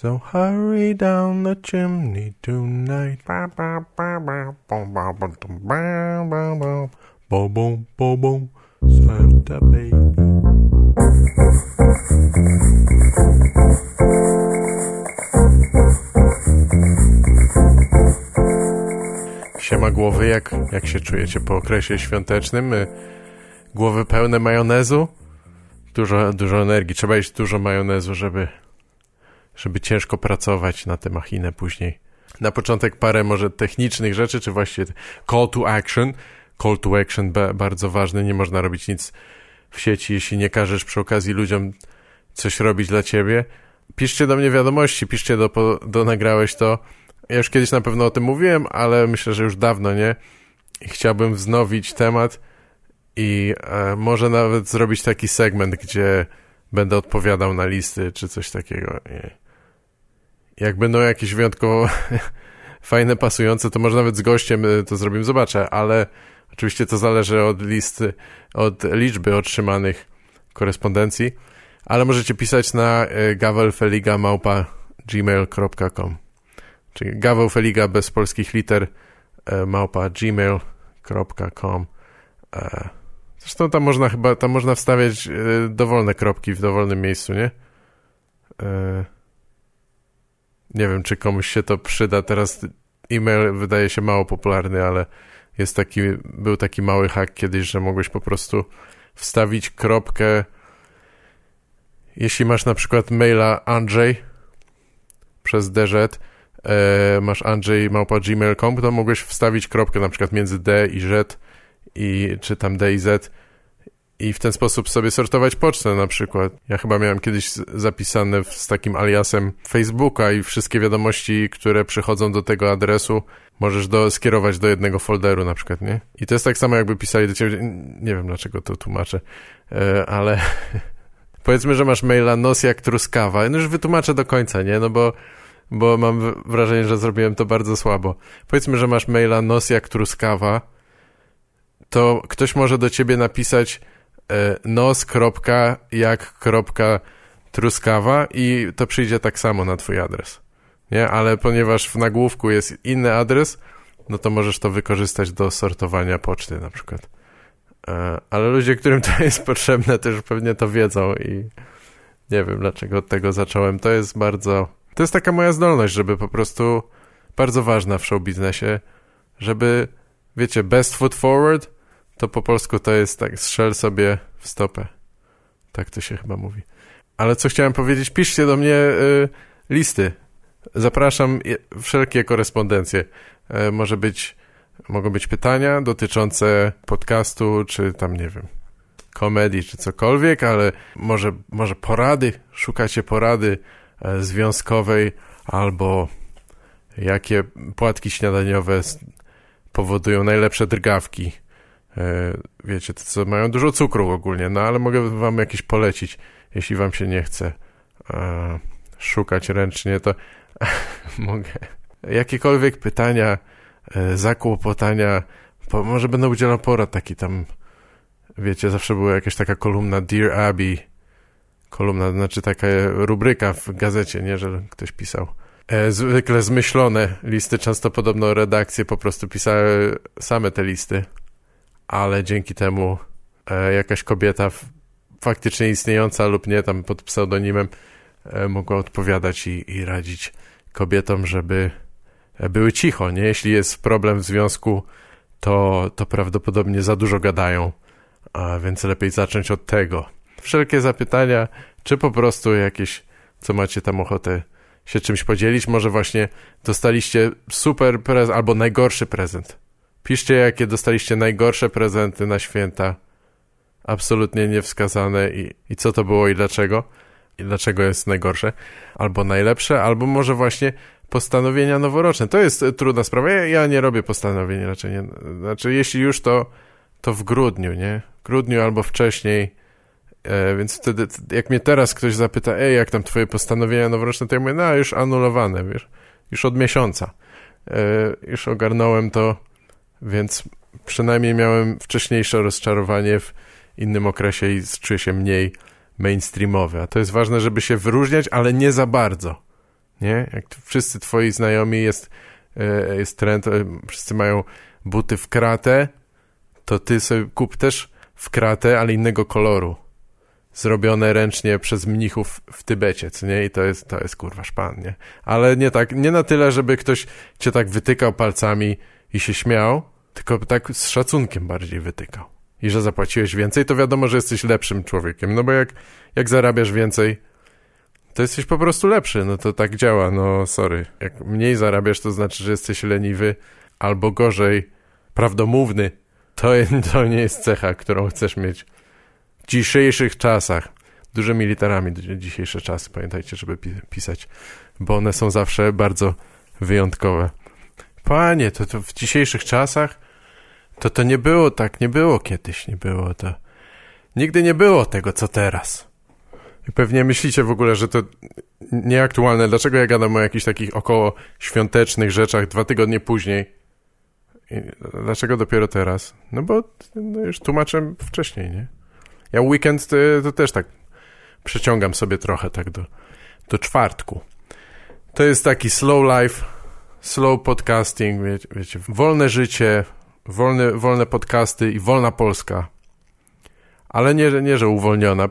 So hurry down the chimney tonight. Boom, boom, boom, boom. Santa baby. Siema głowy, jak, jak się czujecie po okresie świątecznym? Y, Głowy pełne majonezu? Dużo, dużo energii. Trzeba jeść dużo majonezu, żeby, żeby ciężko pracować na tę machinę później. Na początek parę może technicznych rzeczy, czy właściwie call to action. Call to action ba bardzo ważny. Nie można robić nic w sieci, jeśli nie każesz przy okazji ludziom coś robić dla ciebie. Piszcie do mnie wiadomości, piszcie do, do nagrałeś to. Ja już kiedyś na pewno o tym mówiłem, ale myślę, że już dawno nie. Chciałbym wznowić temat i e, może nawet zrobić taki segment, gdzie będę odpowiadał na listy czy coś takiego. I jak będą jakieś wyjątkowo fajne, pasujące, to może nawet z gościem e, to zrobimy, zobaczę, ale oczywiście to zależy od listy, od liczby otrzymanych korespondencji, ale możecie pisać na e, gavelfeliga.gmail.com czyli gavelfeliga bez polskich liter e, małpa gmail.com Zresztą tam można chyba, tam można wstawiać y, dowolne kropki w dowolnym miejscu, nie? Nie wiem, czy komuś się to przyda. Teraz e-mail wydaje się mało popularny, ale jest taki, był taki mały hack kiedyś, że mogłeś po prostu wstawić kropkę jeśli masz na przykład maila Andrzej przez DZ, e, masz Andrzej małpa gmail.com, to mogłeś wstawić kropkę na przykład między D i Z i czy tam D i Z i w ten sposób sobie sortować pocztę na przykład. Ja chyba miałem kiedyś zapisane z takim aliasem Facebooka i wszystkie wiadomości, które przychodzą do tego adresu możesz do, skierować do jednego folderu na przykład, nie? I to jest tak samo jakby pisali do ciebie, nie wiem dlaczego to tłumaczę, e, ale powiedzmy, że masz maila nos jak truskawa, no już wytłumaczę do końca, nie? No bo bo mam wrażenie, że zrobiłem to bardzo słabo. Powiedzmy, że masz maila nos jak truskawa, to ktoś może do ciebie napisać nos, kropka, jak, kropka, truskawa i to przyjdzie tak samo na twój adres. Nie? Ale ponieważ w nagłówku jest inny adres, no to możesz to wykorzystać do sortowania poczty na przykład. E, ale ludzie, którym to jest potrzebne, też pewnie to wiedzą i nie wiem, dlaczego od tego zacząłem. To jest bardzo... To jest taka moja zdolność, żeby po prostu... Bardzo ważna w show biznesie, żeby, wiecie, best foot forward, to po polsku to jest tak, strzel sobie w stopę. Tak to się chyba mówi. Ale co chciałem powiedzieć, piszcie do mnie y, listy. Zapraszam wszelkie korespondencje. Y, może być, mogą być pytania dotyczące podcastu, czy tam, nie wiem, komedii, czy cokolwiek, ale może, może porady, szukacie porady y, związkowej, albo jakie płatki śniadaniowe powodują najlepsze drgawki wiecie, to co mają dużo cukru ogólnie, no ale mogę wam jakieś polecić, jeśli wam się nie chce e, szukać ręcznie, to mogę jakiekolwiek pytania, e, zakłopotania, po, może będę udzielał porad taki tam, wiecie, zawsze była jakaś taka kolumna Dear Abby, kolumna, znaczy taka rubryka w gazecie, nie, że ktoś pisał. Zwykle zmyślone listy, często podobno redakcje po prostu pisały same te listy ale dzięki temu e, jakaś kobieta faktycznie istniejąca lub nie, tam pod pseudonimem, e, mogła odpowiadać i, i radzić kobietom, żeby e, były cicho, nie? Jeśli jest problem w związku, to, to prawdopodobnie za dużo gadają, a więc lepiej zacząć od tego. Wszelkie zapytania, czy po prostu jakieś, co macie tam ochotę się czymś podzielić, może właśnie dostaliście super prezent albo najgorszy prezent Piszcie, jakie dostaliście najgorsze prezenty na święta. Absolutnie niewskazane i, i co to było i dlaczego. I dlaczego jest najgorsze. Albo najlepsze, albo może właśnie postanowienia noworoczne. To jest trudna sprawa. Ja, ja nie robię postanowień raczej. Nie. Znaczy, jeśli już, to, to w grudniu, nie? W grudniu albo wcześniej. E, więc wtedy, jak mnie teraz ktoś zapyta, ej, jak tam twoje postanowienia noworoczne, to ja mówię, no już anulowane, wiesz, już od miesiąca. E, już ogarnąłem to więc przynajmniej miałem wcześniejsze rozczarowanie w innym okresie i czuję się mniej mainstreamowy. A to jest ważne, żeby się wyróżniać, ale nie za bardzo. nie? Jak wszyscy twoi znajomi jest, e, jest trend, e, wszyscy mają buty w kratę, to ty sobie kup też w kratę, ale innego koloru. Zrobione ręcznie przez mnichów w Tybecie, co nie? I to jest, to jest kurwa szpan, nie? Ale nie tak, nie na tyle, żeby ktoś cię tak wytykał palcami i się śmiał, tylko tak z szacunkiem bardziej wytykał. I że zapłaciłeś więcej, to wiadomo, że jesteś lepszym człowiekiem. No bo jak, jak zarabiasz więcej, to jesteś po prostu lepszy. No to tak działa, no sorry. Jak mniej zarabiasz, to znaczy, że jesteś leniwy, albo gorzej, prawdomówny. To, to nie jest cecha, którą chcesz mieć w dzisiejszych czasach. Dużymi literami dzisiejsze czasy. Pamiętajcie, żeby pisać, bo one są zawsze bardzo wyjątkowe. Panie, to, to w dzisiejszych czasach to to nie było tak, nie było kiedyś, nie było to. Nigdy nie było tego, co teraz. I pewnie myślicie w ogóle, że to nieaktualne. Dlaczego ja gadam o jakichś takich około świątecznych rzeczach dwa tygodnie później? I dlaczego dopiero teraz? No bo no już tłumaczę wcześniej, nie? Ja weekend to, to też tak przeciągam sobie trochę tak do, do czwartku. To jest taki slow life, slow podcasting, wiecie, wiecie wolne życie, wolne, wolne podcasty i wolna Polska. Ale nie, nie że uwolniona,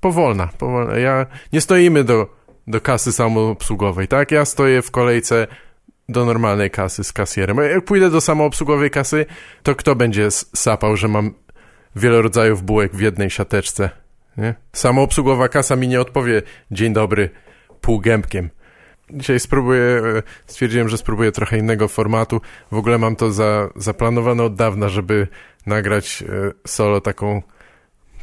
powolna, powolna. Ja, nie stoimy do, do kasy samoobsługowej, tak? Ja stoję w kolejce do normalnej kasy z kasjerem. Jak pójdę do samoobsługowej kasy, to kto będzie sapał, że mam wiele rodzajów bułek w jednej siateczce? Nie? Samoobsługowa kasa mi nie odpowie dzień dobry półgębkiem. Dzisiaj spróbuję, e, stwierdziłem, że spróbuję trochę innego formatu. W ogóle mam to za, zaplanowane od dawna, żeby nagrać e, solo taką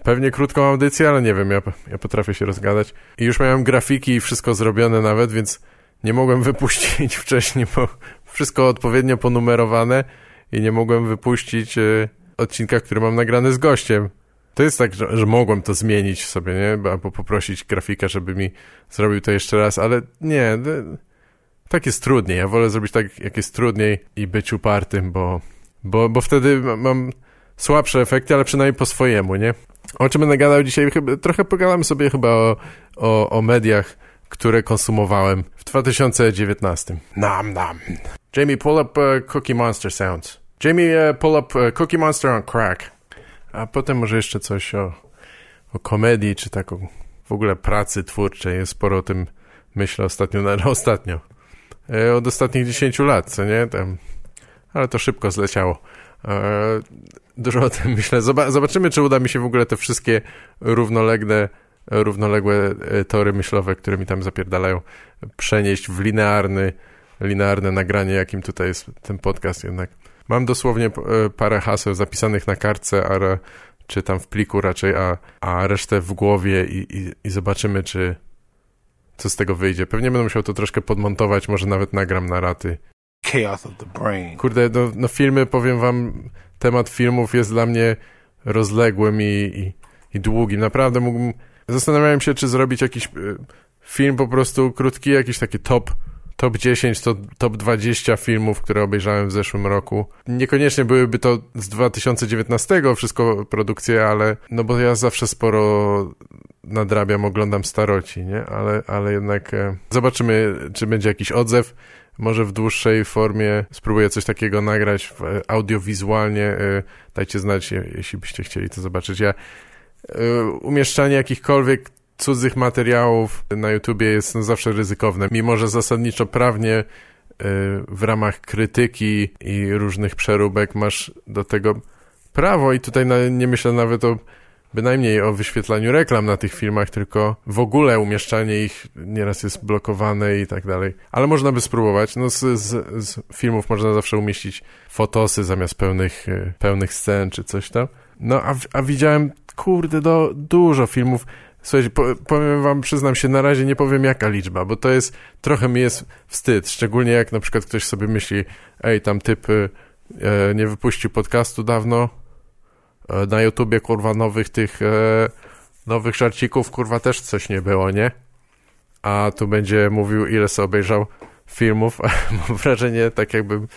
pewnie krótką audycję, ale nie wiem, ja, ja potrafię się rozgadać. I już miałem grafiki i wszystko zrobione nawet, więc nie mogłem wypuścić wcześniej, bo wszystko odpowiednio ponumerowane i nie mogłem wypuścić e, odcinka, który mam nagrany z gościem. To jest tak, że, że mogłem to zmienić sobie, nie? Albo poprosić grafika, żeby mi zrobił to jeszcze raz, ale nie, tak jest trudniej. Ja wolę zrobić tak, jak jest trudniej i być upartym, bo, bo, bo wtedy mam słabsze efekty, ale przynajmniej po swojemu, nie? O czym będę gadał dzisiaj? Chyba, trochę pogadamy sobie chyba o, o, o mediach, które konsumowałem w 2019. Nam, nam. Jamie, pull up uh, Cookie Monster sounds. Jamie, uh, pull up uh, Cookie Monster on crack. A potem może jeszcze coś o, o komedii, czy tak o w ogóle pracy twórczej. Jest sporo o tym myślę ostatnio, no, ostatnio. E, od ostatnich 10 lat, co nie? Tam, ale to szybko zleciało. E, dużo o tym myślę. Zobaczymy, czy uda mi się w ogóle te wszystkie równolegle, równoległe e, tory myślowe, które mi tam zapierdalają, przenieść w linearny, linearne nagranie, jakim tutaj jest ten podcast jednak. Mam dosłownie e, parę haseł zapisanych na kartce, ale czy tam w pliku raczej, a, a resztę w głowie i, i, i zobaczymy, czy co z tego wyjdzie. Pewnie będę musiał to troszkę podmontować, może nawet nagram na raty. Chaos of the brain. Kurde, no, no filmy, powiem wam, temat filmów jest dla mnie rozległym i, i, i długim. Naprawdę mógłbym... Zastanawiałem się, czy zrobić jakiś e, film po prostu krótki, jakiś taki top top 10, to top 20 filmów, które obejrzałem w zeszłym roku. Niekoniecznie byłyby to z 2019 wszystko produkcje, ale no bo ja zawsze sporo nadrabiam, oglądam staroci, nie? Ale, ale jednak e, zobaczymy, czy będzie jakiś odzew. Może w dłuższej formie spróbuję coś takiego nagrać w, e, audiowizualnie. E, dajcie znać, jeśli byście chcieli to zobaczyć. Ja e, umieszczanie jakichkolwiek cudzych materiałów na YouTubie jest no, zawsze ryzykowne. Mimo, że zasadniczo prawnie y, w ramach krytyki i różnych przeróbek masz do tego prawo i tutaj nie myślę nawet o bynajmniej o wyświetlaniu reklam na tych filmach, tylko w ogóle umieszczanie ich nieraz jest blokowane i tak dalej. Ale można by spróbować. No z, z, z filmów można zawsze umieścić fotosy zamiast pełnych, y, pełnych scen czy coś tam. No a, a widziałem, kurde, do, dużo filmów Słuchajcie, powiem wam, przyznam się, na razie nie powiem jaka liczba, bo to jest, trochę mi jest wstyd, szczególnie jak na przykład ktoś sobie myśli, ej, tam typ e, nie wypuścił podcastu dawno, e, na YouTubie, kurwa, nowych tych, e, nowych żarcików, kurwa, też coś nie było, nie? A tu będzie mówił, ile sobie obejrzał filmów, mam wrażenie, tak jakbym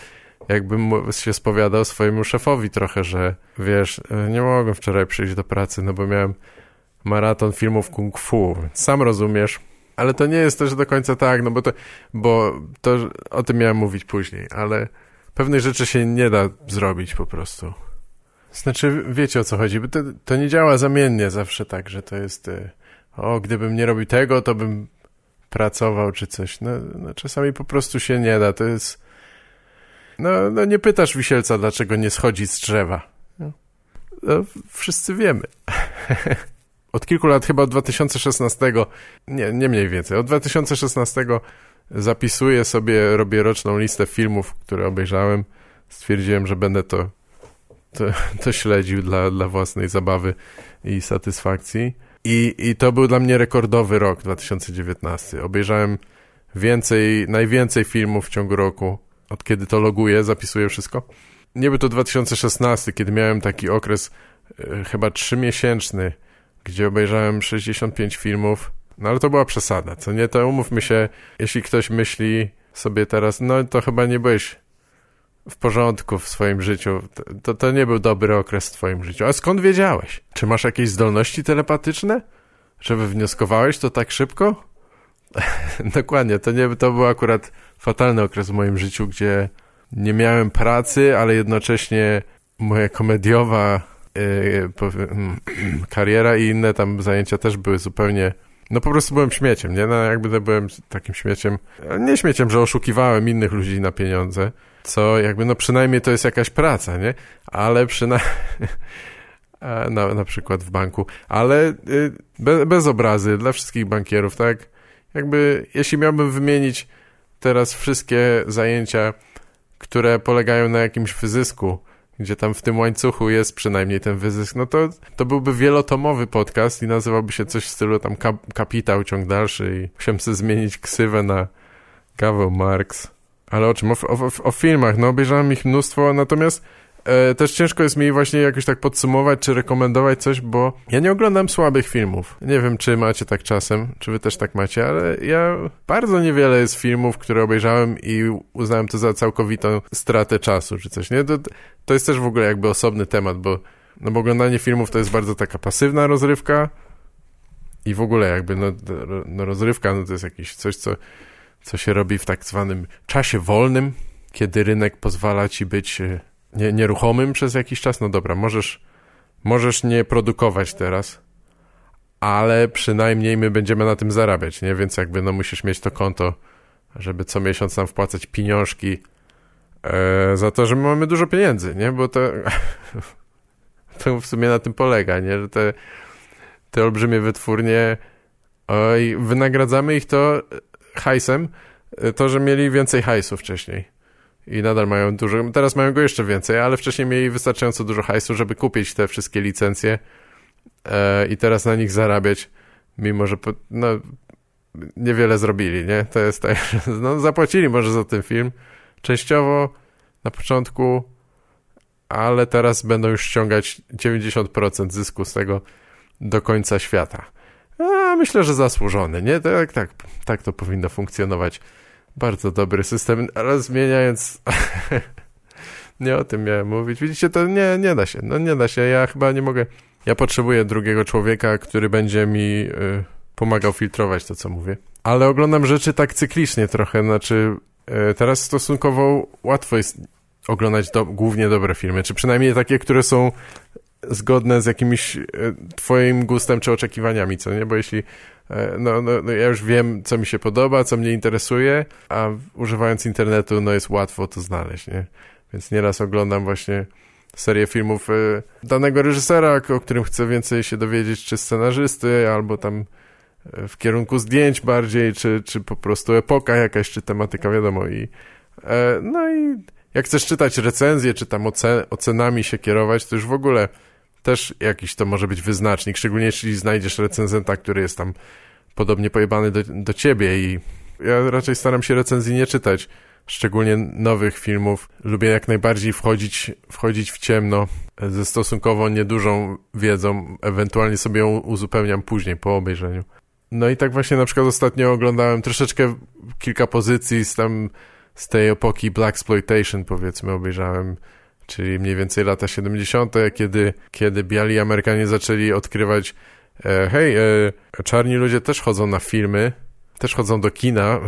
jakbym się spowiadał swojemu szefowi trochę, że wiesz, e, nie mogłem wczoraj przyjść do pracy, no bo miałem maraton filmów kung fu. Sam rozumiesz. ale to nie jest też do końca tak, no bo to, bo to o tym miałem mówić później, ale pewnych rzeczy się nie da zrobić po prostu. Znaczy, wiecie o co chodzi, bo to, to nie działa zamiennie zawsze tak, że to jest y, o, gdybym nie robił tego, to bym pracował czy coś. No, no czasami po prostu się nie da, to jest no, no nie pytasz wisielca, dlaczego nie schodzi z drzewa. No, no wszyscy wiemy. od kilku lat, chyba od 2016, nie, nie mniej więcej, od 2016 zapisuję sobie, robię roczną listę filmów, które obejrzałem. Stwierdziłem, że będę to, to, to śledził dla, dla własnej zabawy i satysfakcji. I, I to był dla mnie rekordowy rok 2019. Obejrzałem więcej, najwięcej filmów w ciągu roku. Od kiedy to loguję, zapisuję wszystko. Nie był to 2016, kiedy miałem taki okres e, chyba trzymiesięczny, gdzie obejrzałem 65 filmów, no ale to była przesada, co nie, to umówmy się, jeśli ktoś myśli sobie teraz, no to chyba nie byłeś w porządku w swoim życiu, to, to nie był dobry okres w twoim życiu. A skąd wiedziałeś? Czy masz jakieś zdolności telepatyczne? Że wywnioskowałeś to tak szybko? Dokładnie, to, nie, to był akurat fatalny okres w moim życiu, gdzie nie miałem pracy, ale jednocześnie moja komediowa kariera i inne tam zajęcia też były zupełnie no po prostu byłem śmieciem, nie? No jakby byłem takim śmieciem, nie śmieciem, że oszukiwałem innych ludzi na pieniądze, co jakby no przynajmniej to jest jakaś praca, nie? Ale przynajmniej... Na, na przykład w banku, ale y, bez, bez obrazy dla wszystkich bankierów, tak? Jakby, jeśli miałbym wymienić teraz wszystkie zajęcia, które polegają na jakimś wyzysku, gdzie tam w tym łańcuchu jest przynajmniej ten wyzysk, no to, to byłby wielotomowy podcast i nazywałby się coś w stylu tam kap, Kapitał, ciąg dalszy i musiałem sobie zmienić ksywę na Gaweł Marx. Ale o czym? O, o, o filmach, no obejrzałem ich mnóstwo, natomiast e, też ciężko jest mi właśnie jakoś tak podsumować, czy rekomendować coś, bo ja nie oglądam słabych filmów. Nie wiem, czy macie tak czasem, czy wy też tak macie, ale ja bardzo niewiele jest filmów, które obejrzałem i uznałem to za całkowitą stratę czasu, czy coś, nie? To, to jest też w ogóle jakby osobny temat, bo, no bo oglądanie filmów to jest bardzo taka pasywna rozrywka i w ogóle jakby, no, no rozrywka, no to jest jakieś coś, co, co się robi w tak zwanym czasie wolnym, kiedy rynek pozwala ci być e, nie, nieruchomym przez jakiś czas, no dobra, możesz, możesz nie produkować teraz, ale przynajmniej my będziemy na tym zarabiać, nie? Więc jakby no musisz mieć to konto, żeby co miesiąc nam wpłacać pieniążki e, za to, że my mamy dużo pieniędzy, nie? Bo to, to w sumie na tym polega, nie? Że te, te olbrzymie wytwórnie oj, wynagradzamy ich to hajsem, to, że mieli więcej hajsu wcześniej i nadal mają dużo, teraz mają go jeszcze więcej, ale wcześniej mieli wystarczająco dużo hajsu, żeby kupić te wszystkie licencje e, i teraz na nich zarabiać, mimo że po, no, niewiele zrobili, nie? To jest tak, no zapłacili może za ten film, częściowo na początku, ale teraz będą już ściągać 90% zysku z tego do końca świata. A myślę, że zasłużony, nie? Tak, tak, tak to powinno funkcjonować. Bardzo dobry system, ale zmieniając... nie o tym miałem mówić. Widzicie, to nie, nie da się. No nie da się. Ja chyba nie mogę... Ja potrzebuję drugiego człowieka, który będzie mi y, pomagał filtrować to, co mówię. Ale oglądam rzeczy tak cyklicznie trochę. Znaczy, y, teraz stosunkowo łatwo jest oglądać do, głównie dobre filmy, czy przynajmniej takie, które są zgodne z jakimś y, twoim gustem czy oczekiwaniami, co nie? Bo jeśli E, no, no, no, ja już wiem, co mi się podoba, co mnie interesuje, a używając internetu, no jest łatwo to znaleźć, nie? Więc nieraz oglądam właśnie serię filmów e, danego reżysera, o którym chcę więcej się dowiedzieć, czy scenarzysty, albo tam e, w kierunku zdjęć bardziej, czy, czy po prostu epoka jakaś, czy tematyka, wiadomo. I, no i jak chcesz czytać recenzje, czy tam ocen ocenami się kierować, to już w ogóle też jakiś to może być wyznacznik, szczególnie jeśli znajdziesz recenzenta, który jest tam podobnie pojebany do, do ciebie i ja raczej staram się recenzji nie czytać, szczególnie nowych filmów. Lubię jak najbardziej wchodzić, wchodzić w ciemno ze stosunkowo niedużą wiedzą, ewentualnie sobie ją uzupełniam później, po obejrzeniu. No i tak właśnie na przykład ostatnio oglądałem troszeczkę kilka pozycji z tam z tej epoki Black Exploitation powiedzmy obejrzałem czyli mniej więcej lata 70., kiedy, kiedy biali Amerykanie zaczęli odkrywać e, hej, e, czarni ludzie też chodzą na filmy, też chodzą do kina.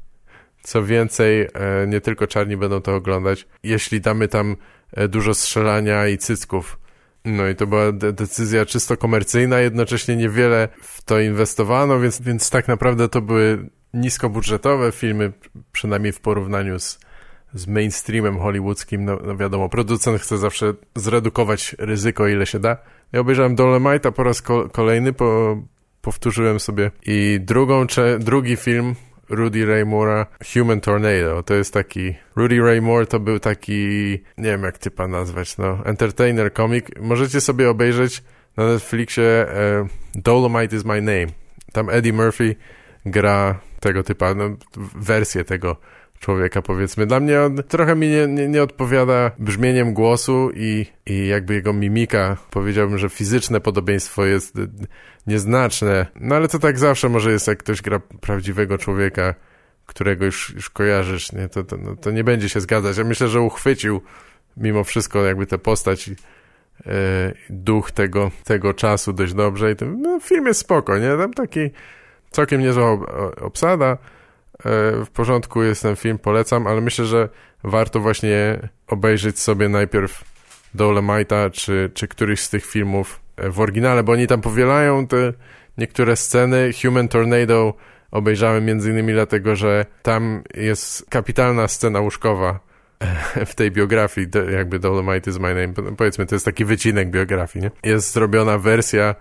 Co więcej, e, nie tylko czarni będą to oglądać, jeśli damy tam e, dużo strzelania i cycków. No i to była de decyzja czysto komercyjna, jednocześnie niewiele w to inwestowano, więc, więc tak naprawdę to były niskobudżetowe filmy, przynajmniej w porównaniu z, z mainstreamem hollywoodzkim. No, no wiadomo, producent chce zawsze zredukować ryzyko, ile się da. Ja obejrzałem Dolemite'a po raz ko kolejny, po, powtórzyłem sobie i drugą, drugi film Rudy Ray Moore'a Human Tornado. To jest taki... Rudy Ray Moore to był taki... Nie wiem jak typa nazwać, no. Entertainer, komik. Możecie sobie obejrzeć na Netflixie e, Dolomite is my name. Tam Eddie Murphy gra tego typa, no, wersję tego człowieka, powiedzmy. Dla mnie on trochę mi nie, nie, nie, odpowiada brzmieniem głosu i, i jakby jego mimika. Powiedziałbym, że fizyczne podobieństwo jest nieznaczne. No ale to tak zawsze może jest, jak ktoś gra prawdziwego człowieka, którego już, już kojarzysz, nie? To, to, no, to nie będzie się zgadzać. Ja myślę, że uchwycił mimo wszystko jakby tę postać i e, duch tego, tego czasu dość dobrze i ten no, film jest spoko, nie? Tam taki całkiem niezła obsada, w porządku jest ten film, polecam, ale myślę, że warto właśnie obejrzeć sobie najpierw Dolemite'a, czy, czy któryś z tych filmów w oryginale, bo oni tam powielają te niektóre sceny. Human Tornado obejrzałem między innymi dlatego, że tam jest kapitalna scena łóżkowa w tej biografii, jakby Dolomite is my name, powiedzmy, to jest taki wycinek biografii, nie? Jest zrobiona wersja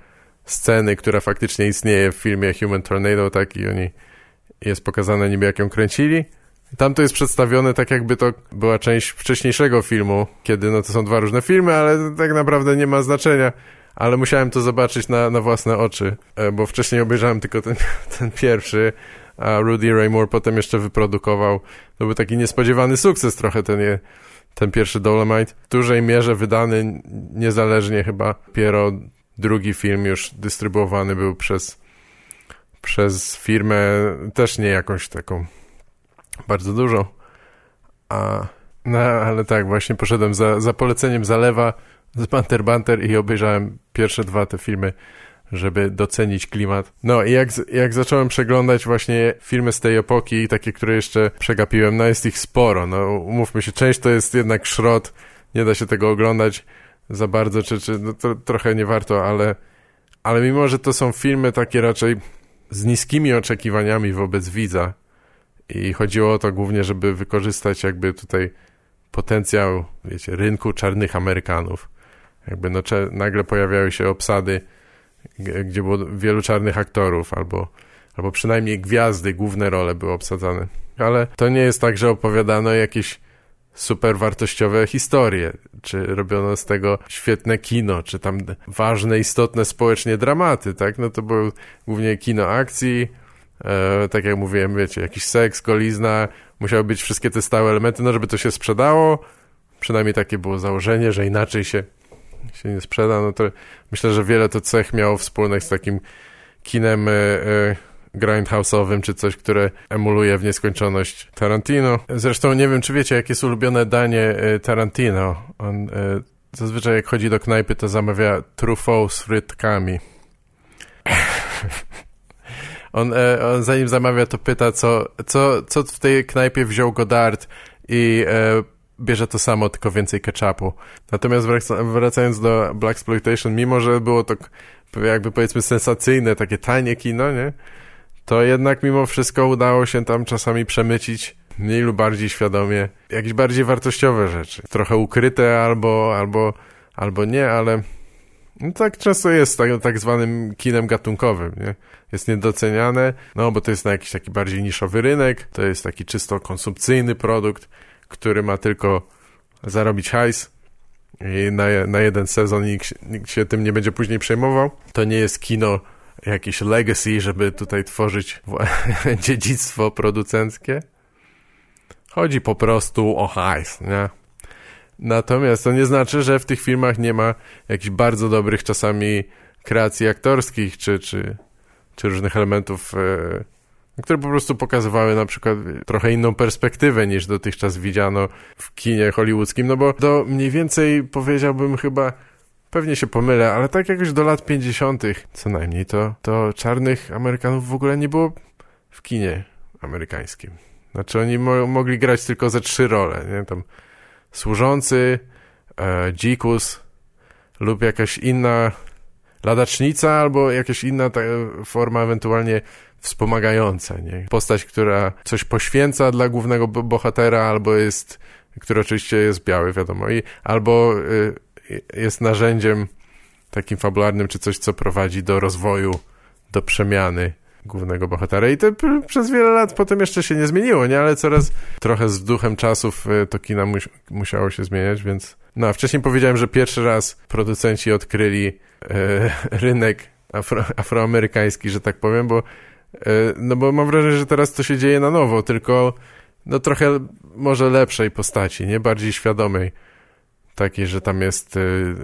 sceny, która faktycznie istnieje w filmie Human Tornado, tak, i oni, jest pokazane niby jak ją kręcili. Tam to jest przedstawione tak jakby to była część wcześniejszego filmu, kiedy no to są dwa różne filmy, ale tak naprawdę nie ma znaczenia ale musiałem to zobaczyć na, na własne oczy, e, bo wcześniej obejrzałem tylko ten, ten pierwszy, a Rudy Ray Moore potem jeszcze wyprodukował. To był taki niespodziewany sukces trochę ten, ten pierwszy Dolomite. W dużej mierze wydany niezależnie chyba. Dopiero drugi film już dystrybuowany był przez, przez firmę też nie jakąś taką bardzo dużą. A, no ale tak, właśnie poszedłem za, za poleceniem Zalewa z Banter Banter i obejrzałem pierwsze dwa te filmy, żeby docenić klimat. No i jak, jak zacząłem przeglądać właśnie filmy z tej epoki, takie, które jeszcze przegapiłem, no jest ich sporo, no umówmy się, część to jest jednak szrot, nie da się tego oglądać za bardzo, czy, czy no, to trochę nie warto, ale, ale mimo, że to są filmy takie raczej z niskimi oczekiwaniami wobec widza i chodziło o to głównie, żeby wykorzystać jakby tutaj potencjał, wiecie, rynku czarnych Amerykanów jakby no, nagle pojawiały się obsady, gdzie było wielu czarnych aktorów, albo, albo przynajmniej gwiazdy, główne role były obsadzane. Ale to nie jest tak, że opowiadano jakieś super wartościowe historie, czy robiono z tego świetne kino, czy tam ważne, istotne społecznie dramaty, tak? No to było głównie kino akcji, e, tak jak mówiłem, wiecie, jakiś seks, golizna, musiały być wszystkie te stałe elementy, no żeby to się sprzedało, przynajmniej takie było założenie, że inaczej się się nie sprzeda, no to myślę, że wiele to cech miało wspólnych z takim kinem e, e, grindhouse'owym, czy coś, które emuluje w nieskończoność Tarantino. Zresztą nie wiem, czy wiecie, jakie jest ulubione danie e, Tarantino. On e, zazwyczaj jak chodzi do knajpy, to zamawia truffaut z frytkami. on, e, on zanim zamawia, to pyta, co, co, co w tej knajpie wziął Godard i e, bierze to samo, tylko więcej ketchupu. Natomiast wracając do Black Exploitation, mimo że było to jakby powiedzmy sensacyjne, takie tanie kino, nie? To jednak mimo wszystko udało się tam czasami przemycić mniej lub bardziej świadomie jakieś bardziej wartościowe rzeczy. Trochę ukryte albo, albo, albo nie, ale no tak często jest tak, tak zwanym kinem gatunkowym, nie? Jest niedoceniane, no bo to jest na jakiś taki bardziej niszowy rynek, to jest taki czysto konsumpcyjny produkt, który ma tylko zarobić hajs i na, na jeden sezon nikt, nikt się tym nie będzie później przejmował. To nie jest kino jakieś legacy, żeby tutaj tworzyć dziedzictwo producenckie. Chodzi po prostu o hajs, nie? Natomiast to nie znaczy, że w tych filmach nie ma jakichś bardzo dobrych czasami kreacji aktorskich, czy, czy, czy różnych elementów e, które po prostu pokazywały na przykład trochę inną perspektywę niż dotychczas widziano w kinie hollywoodzkim, no bo do mniej więcej powiedziałbym chyba Pewnie się pomylę, ale tak jakoś do lat 50. co najmniej, to, to czarnych Amerykanów w ogóle nie było w kinie amerykańskim. Znaczy oni mo mogli grać tylko ze trzy role, nie? Tam służący, e, dzikus lub jakaś inna ladacznica albo jakaś inna forma ewentualnie wspomagająca, nie? Postać, która coś poświęca dla głównego bohatera albo jest, który oczywiście jest biały, wiadomo, i albo y, jest narzędziem takim fabularnym, czy coś, co prowadzi do rozwoju, do przemiany głównego bohatera. I to przez wiele lat potem jeszcze się nie zmieniło, nie? Ale coraz trochę z duchem czasów y, to kina musiało się zmieniać, więc... No, a wcześniej powiedziałem, że pierwszy raz producenci odkryli e, rynek afro, afroamerykański, że tak powiem, bo e, no bo mam wrażenie, że teraz to się dzieje na nowo, tylko no trochę może lepszej postaci, nie? Bardziej świadomej. Takiej, że tam jest, e,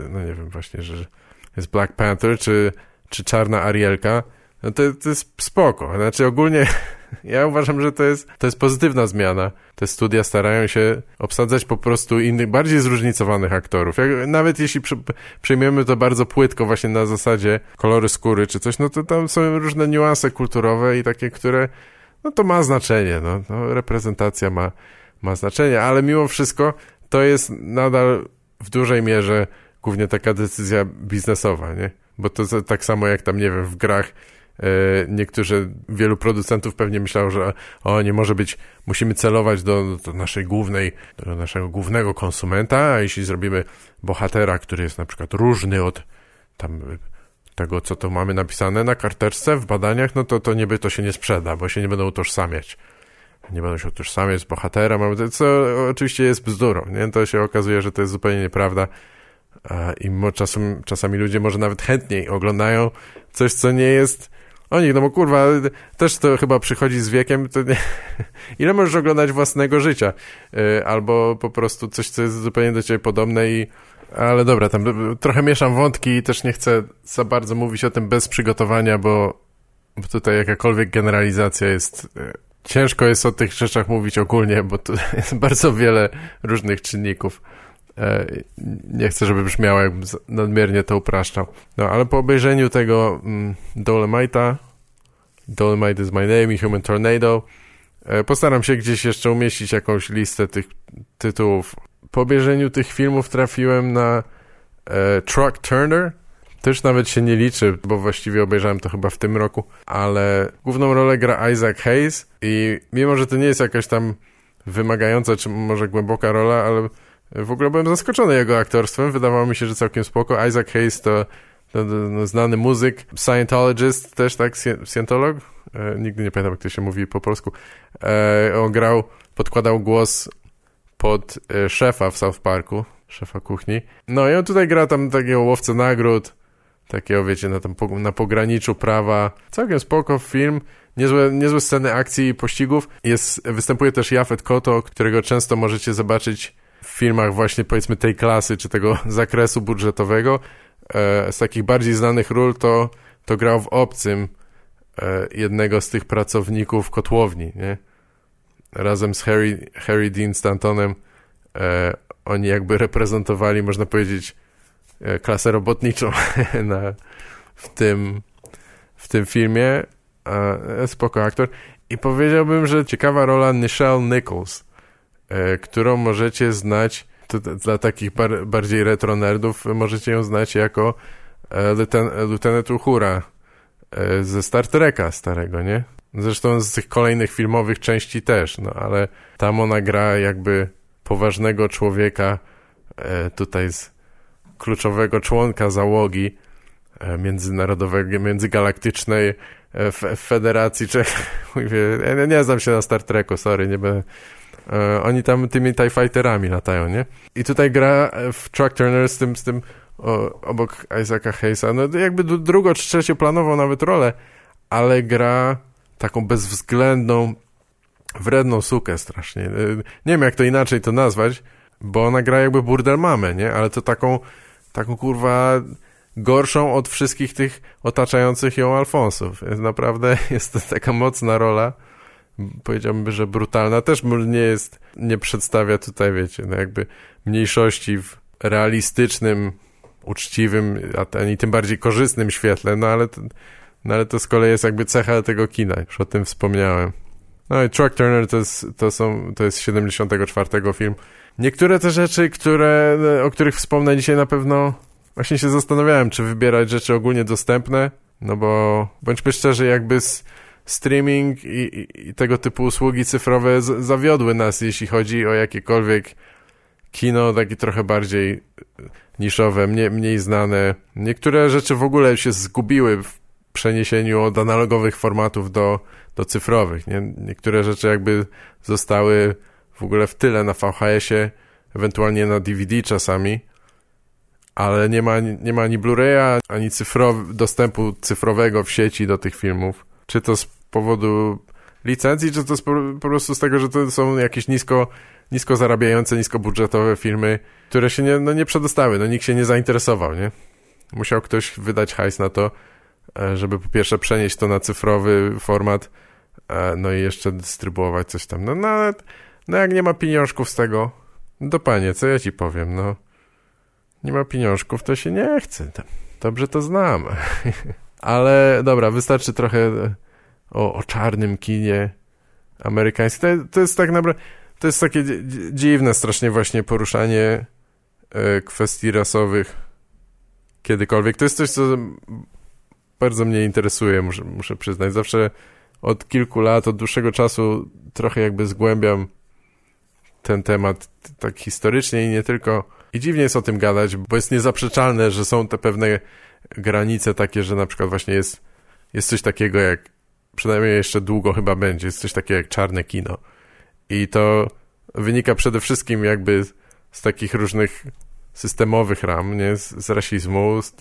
no nie wiem właśnie, że jest Black Panther, czy, czy Czarna Arielka, no to, to jest spoko. Znaczy ogólnie ja uważam, że to jest, to jest pozytywna zmiana. Te studia starają się obsadzać po prostu innych, bardziej zróżnicowanych aktorów. Jak, nawet jeśli przy, przyjmiemy to bardzo płytko właśnie na zasadzie kolory skóry czy coś, no to tam są różne niuanse kulturowe i takie, które no to ma znaczenie. No, no reprezentacja ma, ma znaczenie, ale mimo wszystko to jest nadal w dużej mierze głównie taka decyzja biznesowa, nie? Bo to tak samo jak tam, nie wiem, w grach e, niektórzy, wielu producentów pewnie myślało, że o, nie może być, musimy celować do, do naszej głównej, do naszego głównego konsumenta, a jeśli zrobimy bohatera, który jest na przykład różny od tam tego, co to mamy napisane na karteczce w badaniach, no to, to niby to się nie sprzeda, bo się nie będą utożsamiać. Nie będą się utożsamiać z bohaterem, co oczywiście jest bzdurą, nie? To się okazuje, że to jest zupełnie nieprawda i czasem, czasami ludzie może nawet chętniej oglądają coś, co nie jest o nich, no bo kurwa, też to chyba przychodzi z wiekiem, nie... ile możesz oglądać własnego życia? Y, albo po prostu coś, co jest zupełnie do ciebie podobne i ale dobra, tam trochę mieszam wątki i też nie chcę za bardzo mówić o tym bez przygotowania, bo, bo tutaj jakakolwiek generalizacja jest... Ciężko jest o tych rzeczach mówić ogólnie, bo tu jest bardzo wiele różnych czynników. E, nie chcę, żeby brzmiało, jakbym nadmiernie to upraszczał. No, ale po obejrzeniu tego mm, Dolemite'a, Dolemite is my name Human Tornado, e, postaram się gdzieś jeszcze umieścić jakąś listę tych tytułów. Po obejrzeniu tych filmów trafiłem na e, Truck Turner, też nawet się nie liczy, bo właściwie obejrzałem to chyba w tym roku, ale główną rolę gra Isaac Hayes i mimo, że to nie jest jakaś tam wymagająca, czy może głęboka rola, ale w ogóle byłem zaskoczony jego aktorstwem. Wydawało mi się, że całkiem spoko. Isaac Hayes to, to, to no, znany muzyk, Scientologist, też tak, Scientolog? E, nigdy nie pamiętam, jak to się mówi po polsku. E, on grał, podkładał głos pod e, szefa w South Parku, szefa kuchni. No i on tutaj gra tam takiego łowcę nagród, takiego, wiecie, na, tam, na pograniczu prawa. Całkiem spoko film. Niezłe, niezłe sceny akcji i pościgów. Jest, występuje też Jafet Koto, którego często możecie zobaczyć w filmach właśnie powiedzmy tej klasy, czy tego zakresu budżetowego. E, z takich bardziej znanych ról to, to grał w Obcym e, jednego z tych pracowników kotłowni, nie? Razem z Harry, Harry Dean Stantonem e, oni jakby reprezentowali, można powiedzieć, klasę robotniczą na, w, tym, w tym filmie. Spoko aktor. I powiedziałbym, że ciekawa rola Nichelle Nichols, E, którą możecie znać, dla takich bar, bardziej retro nerdów, możecie ją znać jako e, Lieutenant Uhura e, ze Star Treka starego, nie? Zresztą z tych kolejnych filmowych części też, no ale tam ona gra jakby poważnego człowieka, tutaj z kluczowego członka załogi międzynarodowej, międzygalaktycznej Federacji Czech. Mówię, ja nie znam się na Star Treku, sorry, nie będę E, oni tam tymi TIE Fighterami latają, nie? I tutaj gra w Truck Turner z tym, z tym o, obok Isaaca Hayesa, no jakby drugo czy trzecioplanową nawet rolę, ale gra taką bezwzględną, wredną sukę strasznie. E, nie wiem, jak to inaczej to nazwać, bo ona gra jakby burdel mamę, nie? Ale to taką, taką kurwa gorszą od wszystkich tych otaczających ją Alfonsów. Naprawdę jest to taka mocna rola powiedziałbym, że brutalna, też nie jest, nie przedstawia tutaj, wiecie, no jakby mniejszości w realistycznym, uczciwym, ani tym bardziej korzystnym świetle, no ale to, No ale to z kolei jest jakby cecha tego kina, już o tym wspomniałem. No i Truck Turner to jest, to są, to jest 74 film. Niektóre te rzeczy, które, o których wspomnę dzisiaj na pewno właśnie się zastanawiałem, czy wybierać rzeczy ogólnie dostępne, no bo bądźmy szczerzy, jakby streaming i, i, i tego typu usługi cyfrowe z, zawiodły nas, jeśli chodzi o jakiekolwiek kino, takie trochę bardziej niszowe, mniej, mniej znane. Niektóre rzeczy w ogóle się zgubiły w przeniesieniu od analogowych formatów do, do cyfrowych. Nie? Niektóre rzeczy jakby zostały w ogóle w tyle na VHS-ie, ewentualnie na DVD czasami, ale nie ma, nie ma ani Blu-raya, ani dostępu cyfrowego w sieci do tych filmów. Czy to z powodu licencji, czy to z, po prostu z tego, że to są jakieś nisko, nisko zarabiające, niskobudżetowe filmy, które się nie, no nie przedostały, no nikt się nie zainteresował, nie? Musiał ktoś wydać hajs na to, e, żeby po pierwsze przenieść to na cyfrowy format, e, no i jeszcze dystrybuować coś tam. No, no, no jak nie ma pieniążków z tego, to panie, co ja ci powiem, no nie ma pieniążków, to się nie chce. Dobrze to znam. Ale dobra, wystarczy trochę o, o czarnym kinie amerykańskim. To, to jest tak naprawdę, to jest takie dziwne strasznie właśnie poruszanie e, kwestii rasowych kiedykolwiek. To jest coś, co bardzo mnie interesuje, muszę, muszę przyznać. Zawsze od kilku lat, od dłuższego czasu trochę jakby zgłębiam ten temat tak historycznie i nie tylko. I dziwnie jest o tym gadać, bo jest niezaprzeczalne, że są te pewne granice takie, że na przykład właśnie jest, jest coś takiego jak, przynajmniej jeszcze długo chyba będzie, jest coś takiego jak czarne kino. I to wynika przede wszystkim jakby z takich różnych systemowych ram, nie? Z, z rasizmu, z,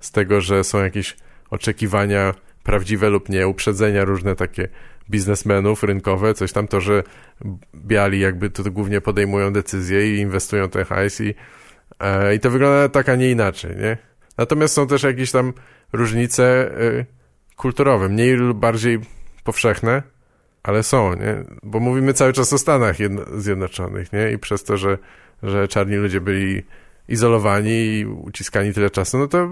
z tego, że są jakieś oczekiwania prawdziwe lub nie, uprzedzenia różne takie biznesmenów rynkowe, coś tam to, że biali jakby to głównie podejmują decyzje i inwestują ten hajs i, e, i to wygląda tak, a nie inaczej, nie? Natomiast są też jakieś tam różnice y, kulturowe, mniej lub bardziej powszechne, ale są, nie? Bo mówimy cały czas o Stanach Zjednoczonych, nie? I przez to, że, że czarni ludzie byli izolowani i uciskani tyle czasu, no to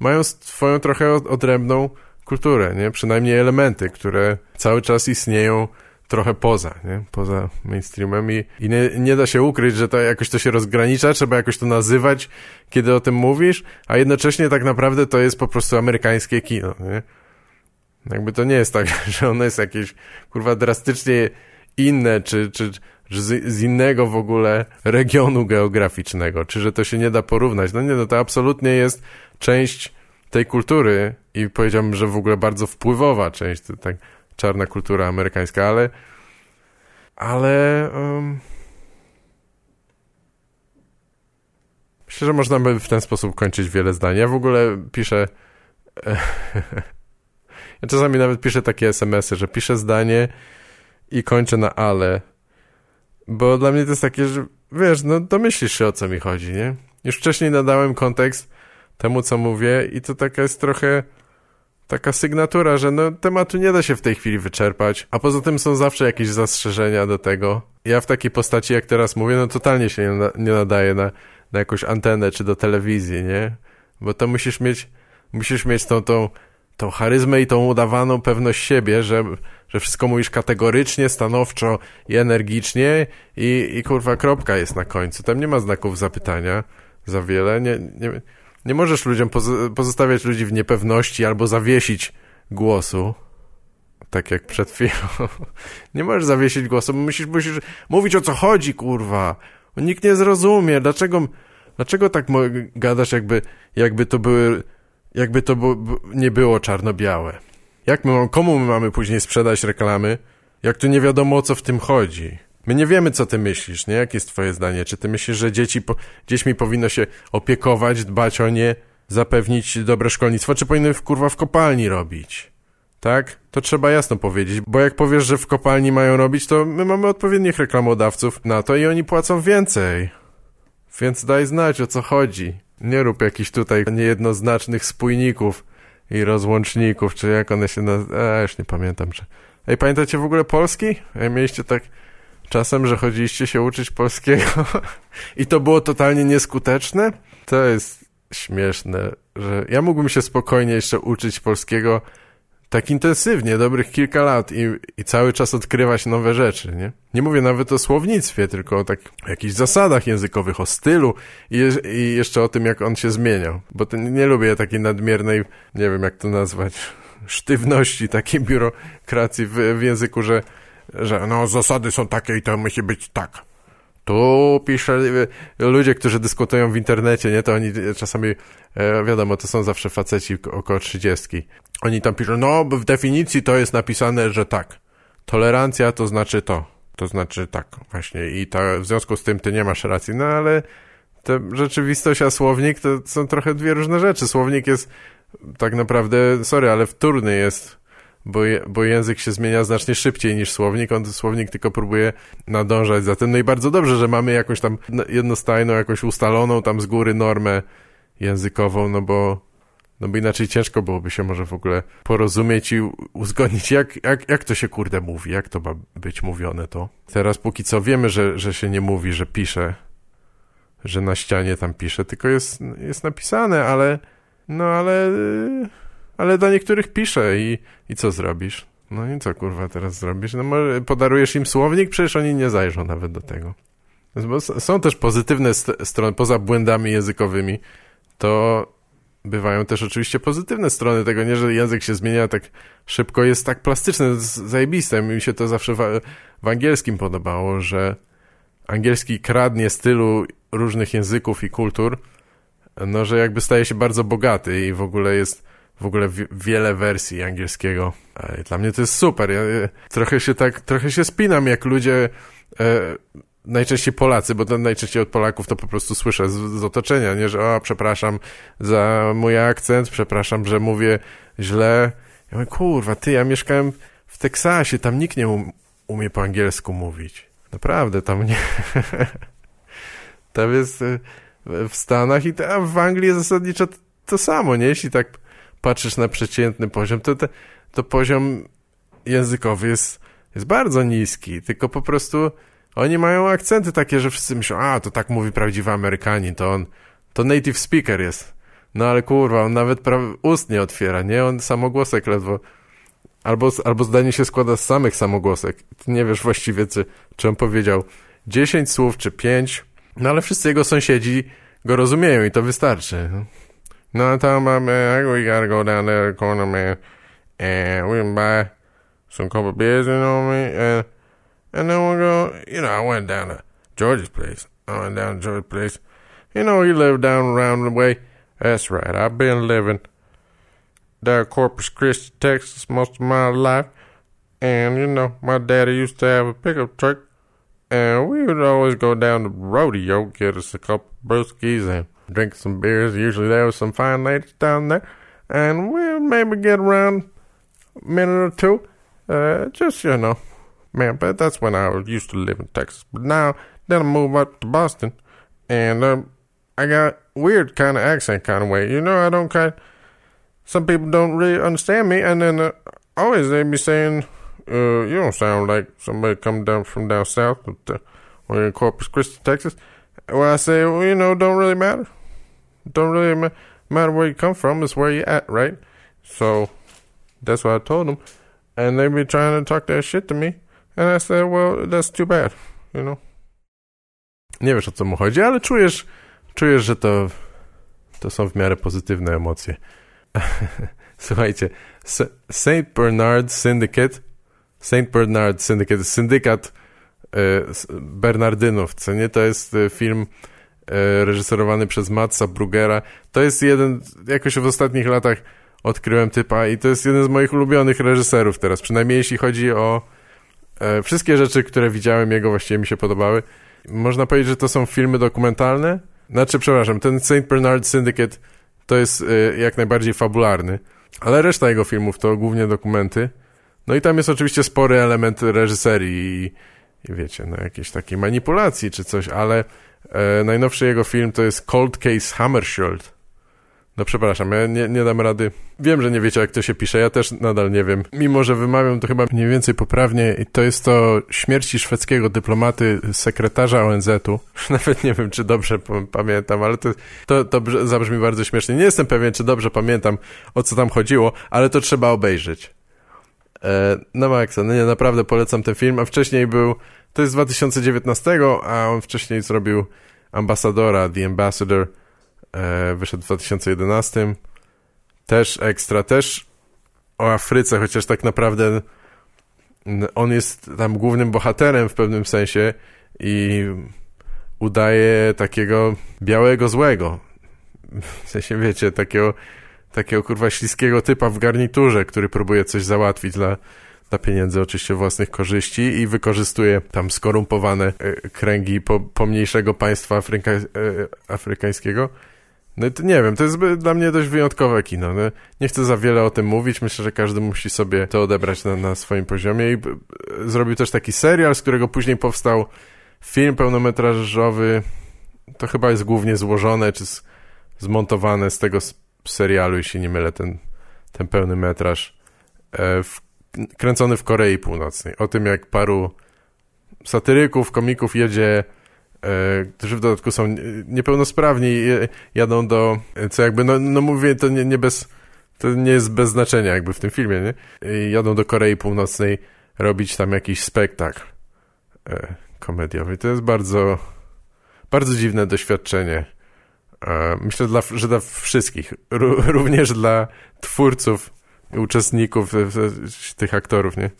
mają swoją trochę odrębną kulturę, nie? Przynajmniej elementy, które cały czas istnieją trochę poza, nie? Poza mainstreamem i, i nie, nie, da się ukryć, że to jakoś to się rozgranicza, trzeba jakoś to nazywać, kiedy o tym mówisz, a jednocześnie tak naprawdę to jest po prostu amerykańskie kino, nie? Jakby to nie jest tak, że ono jest jakieś, kurwa, drastycznie inne, czy, czy, czy z, z, innego w ogóle regionu geograficznego, czy że to się nie da porównać. No nie, no to absolutnie jest część tej kultury i powiedziałbym, że w ogóle bardzo wpływowa część, tak czarna kultura amerykańska, ale ale um, myślę, że można by w ten sposób kończyć wiele zdań. Ja w ogóle piszę ja czasami nawet piszę takie smsy, że piszę zdanie i kończę na ale, bo dla mnie to jest takie, że wiesz, no domyślisz się o co mi chodzi, nie? Już wcześniej nadałem kontekst temu, co mówię i to taka jest trochę taka sygnatura, że no tematu nie da się w tej chwili wyczerpać, a poza tym są zawsze jakieś zastrzeżenia do tego. Ja w takiej postaci, jak teraz mówię, no totalnie się nie, nie nadaje na, na jakąś antenę czy do telewizji, nie? Bo to musisz mieć, musisz mieć tą, tą, tą charyzmę i tą udawaną pewność siebie, że, że wszystko mówisz kategorycznie, stanowczo i energicznie i, i kurwa kropka jest na końcu. Tam nie ma znaków zapytania za wiele, nie, nie nie możesz ludziom pozostawiać ludzi w niepewności albo zawiesić głosu. Tak jak przed chwilą. nie możesz zawiesić głosu, bo musisz, musisz mówić o co chodzi, kurwa. Nikt nie zrozumie. Dlaczego, dlaczego tak gadasz, jakby, jakby to były, jakby to nie było czarno-białe? Jak my, komu my mamy później sprzedać reklamy, jak tu nie wiadomo o co w tym chodzi? My nie wiemy, co ty myślisz, nie? Jakie jest twoje zdanie? Czy ty myślisz, że dzieci, po, dziećmi powinno się opiekować, dbać o nie, zapewnić dobre szkolnictwo, czy powinny w, kurwa w kopalni robić? Tak? To trzeba jasno powiedzieć, bo jak powiesz, że w kopalni mają robić, to my mamy odpowiednich reklamodawców na to i oni płacą więcej. Więc daj znać, o co chodzi. Nie rób jakichś tutaj niejednoznacznych spójników i rozłączników, czy jak one się nazywają. już nie pamiętam, czy... Ej, pamiętacie w ogóle Polski? Ej, mieliście tak czasem, że chodziliście się uczyć polskiego i to było totalnie nieskuteczne? To jest śmieszne, że ja mógłbym się spokojnie jeszcze uczyć polskiego tak intensywnie, dobrych kilka lat i, i cały czas odkrywać nowe rzeczy, nie? Nie mówię nawet o słownictwie, tylko o tak jakichś zasadach językowych, o stylu i, i jeszcze o tym, jak on się zmieniał. Bo ten, nie lubię takiej nadmiernej, nie wiem jak to nazwać, sztywności, takiej biurokracji w, w języku, że, że no zasady są takie i to musi być tak tu pisze, ludzie, którzy dyskutują w internecie, nie, to oni czasami, e, wiadomo, to są zawsze faceci około trzydziestki. Oni tam piszą, no w definicji to jest napisane, że tak. Tolerancja to znaczy to. To znaczy tak, właśnie. I w związku z tym ty nie masz racji. No ale te rzeczywistość, a słownik to są trochę dwie różne rzeczy. Słownik jest tak naprawdę, sorry, ale wtórny jest bo, je, bo język się zmienia znacznie szybciej niż słownik, on słownik tylko próbuje nadążać za tym. No i bardzo dobrze, że mamy jakąś tam jednostajną, jakąś ustaloną tam z góry normę językową, no bo, no bo inaczej ciężko byłoby się może w ogóle porozumieć i uzgodnić, jak, jak, jak to się kurde mówi, jak to ma być mówione to. Teraz póki co wiemy, że, że się nie mówi, że pisze, że na ścianie tam pisze, tylko jest, jest napisane, ale no ale ale do niektórych piszę i, i co zrobisz? No i co kurwa teraz zrobisz? No może podarujesz im słownik? Przecież oni nie zajrzą nawet do tego. Bo są też pozytywne st strony, poza błędami językowymi, to bywają też oczywiście pozytywne strony tego, nie, że język się zmienia tak szybko, jest tak plastyczny, zajebiste. Mi się to zawsze w, w angielskim podobało, że angielski kradnie stylu różnych języków i kultur, no, że jakby staje się bardzo bogaty i w ogóle jest w ogóle wiele wersji angielskiego. Dla mnie to jest super. Ja trochę się tak, trochę się spinam, jak ludzie, e, najczęściej Polacy, bo to najczęściej od Polaków to po prostu słyszę z, z otoczenia, nie, że o, przepraszam za mój akcent, przepraszam, że mówię źle. Ja mówię, kurwa, ty, ja mieszkałem w Teksasie, tam nikt nie um, umie po angielsku mówić. Naprawdę, tam nie... tam jest e, w Stanach i tam w Anglii zasadniczo to samo, nie? Jeśli tak patrzysz na przeciętny poziom, to, to, to poziom językowy jest, jest bardzo niski, tylko po prostu oni mają akcenty takie, że wszyscy myślą, a to tak mówi prawdziwy Amerykanin, to on, to native speaker jest. No ale kurwa, on nawet ust nie otwiera, nie? On samogłosek ledwo, albo, albo zdanie się składa z samych samogłosek. Ty nie wiesz właściwie, czy, czy on powiedział 10 słów, czy 5, no ale wszyscy jego sąsiedzi go rozumieją i to wystarczy. No, I'm talking about, man, I, we gotta go down there to the corner, man, and we can buy some couple beers, you know what I mean? And, and then we'll go, you know, I went down to George's place. I went down to George's place. You know, he lived down around the way. That's right. I've been living down Corpus Christi, Texas most of my life. And, you know, my daddy used to have a pickup truck. And we would always go down to rodeo, get us a couple brewskis and drink some beers. Usually there was some fine ladies down there, and we'll maybe get around a minute or two. Uh, just you know, man. But that's when I used to live in Texas. But now, then I moved up to Boston, and um, I got weird kind of accent kind of way. You know, I don't kind. Some people don't really understand me, and then uh, always they be saying, uh, "You don't sound like somebody come down from down south." But, uh, we're in Corpus Christi, Texas. Well, I say, well, you know, don't really matter. Don't really ma- matter where you come from, it's where you at, right? So that's what I told them. And they be trying to talk shit to me. And I said, well, that's too bad, you know. Nie wiesz o co mu chodzi, ale czujesz, czujesz, że to, to są w miarę pozytywne emocje. Słuchajcie, St. Bernard Syndicate, St. Bernard Syndicate, syndykat e, Bernardynów, co nie? To jest e, film reżyserowany przez Matsa Brugera. To jest jeden, jakoś w ostatnich latach odkryłem typa i to jest jeden z moich ulubionych reżyserów teraz, przynajmniej jeśli chodzi o e, wszystkie rzeczy, które widziałem jego właściwie mi się podobały. Można powiedzieć, że to są filmy dokumentalne. Znaczy, przepraszam, ten St. Bernard Syndicate to jest e, jak najbardziej fabularny, ale reszta jego filmów to głównie dokumenty. No i tam jest oczywiście spory element reżyserii i, i wiecie, no jakieś takiej manipulacji czy coś, ale E, najnowszy jego film to jest Cold Case Hammershield. No przepraszam, ja nie, nie dam rady. Wiem, że nie wiecie, jak to się pisze, ja też nadal nie wiem. Mimo, że wymawiam to chyba mniej więcej poprawnie i to jest to śmierci szwedzkiego dyplomaty, sekretarza ONZ-u. Nawet nie wiem, czy dobrze pamiętam, ale to, to, to zabrzmi bardzo śmiesznie. Nie jestem pewien, czy dobrze pamiętam, o co tam chodziło, ale to trzeba obejrzeć. E, na maksa, no nie, naprawdę polecam ten film, a wcześniej był, to jest z 2019, a on wcześniej zrobił Ambasadora, The Ambassador, e, wyszedł w 2011, też ekstra, też o Afryce, chociaż tak naprawdę on jest tam głównym bohaterem w pewnym sensie i udaje takiego białego złego. W sensie, wiecie, takiego, takiego kurwa śliskiego typa w garniturze, który próbuje coś załatwić dla, dla pieniędzy, oczywiście własnych korzyści i wykorzystuje tam skorumpowane e, kręgi po, pomniejszego państwa afryka, e, afrykańskiego. No to nie wiem, to jest dla mnie dość wyjątkowe kino. No, nie chcę za wiele o tym mówić, myślę, że każdy musi sobie to odebrać na, na swoim poziomie i zrobił też taki serial, z którego później powstał film pełnometrażowy. To chyba jest głównie złożone, czy z, zmontowane z tego serialu, jeśli nie mylę, ten, ten pełny metraż, e, w, kręcony w Korei Północnej. O tym, jak paru satyryków, komików jedzie E, którzy w dodatku są niepełnosprawni, jadą do, co jakby, no, no mówię, to nie, nie bez, to nie jest bez znaczenia jakby w tym filmie, nie? Jadą do Korei Północnej robić tam jakiś spektakl e, komediowy. To jest bardzo, bardzo dziwne doświadczenie. E, myślę, dla, że dla wszystkich, również dla twórców, uczestników, tych aktorów, nie?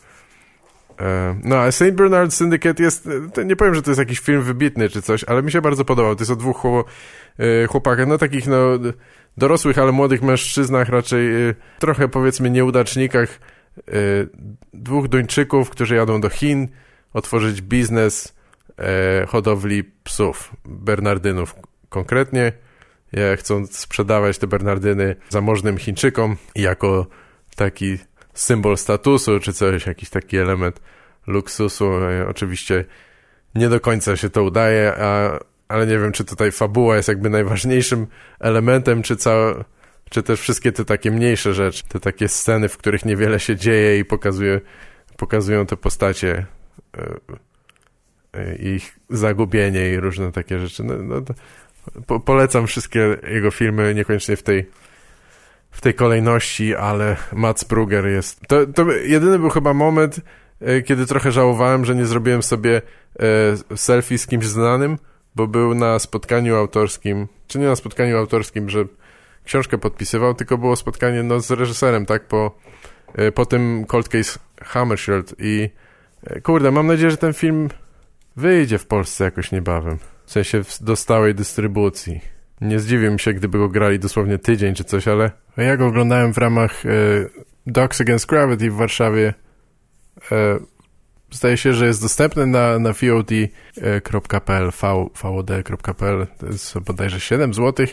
E, no, a St. Bernard Syndicate jest, nie powiem, że to jest jakiś film wybitny czy coś, ale mi się bardzo podobał. To jest o dwóch e, chłopakach, no takich no dorosłych, ale młodych mężczyznach, raczej e, trochę powiedzmy nieudacznikach, dwóch Duńczyków, którzy jadą do Chin otworzyć biznes hodowli psów, Bernardynów konkretnie. Chcą sprzedawać te Bernardyny zamożnym Chińczykom jako taki symbol statusu czy coś, jakiś taki element luksusu. E, oczywiście nie do końca się to udaje, a, ale nie wiem, czy tutaj fabuła jest jakby najważniejszym elementem, czy całe, czy też wszystkie te takie mniejsze rzeczy, te takie sceny, w których niewiele się dzieje i pokazuje, pokazują te postacie e, e, ich zagubienie i różne takie rzeczy. No, no, po, polecam wszystkie jego filmy, niekoniecznie w tej w tej kolejności, ale Mats Brugger jest... To, to jedyny był chyba moment, e, kiedy trochę żałowałem, że nie zrobiłem sobie e, selfie z kimś znanym, bo był na spotkaniu autorskim, czy nie na spotkaniu autorskim, że książkę podpisywał, tylko było spotkanie no, z reżyserem, tak, po, e, po tym Cold Case Hammershield i kurde, mam nadzieję, że ten film wyjdzie w Polsce jakoś niebawem, w sensie do stałej dystrybucji. Nie zdziwię mi się, gdyby go grali dosłownie tydzień czy coś, ale ja go oglądałem w ramach e, Dogs Against Gravity w Warszawie. E, zdaje się, że jest dostępny na, na VOD.pl, VOD.pl, to jest bodajże 7 zł.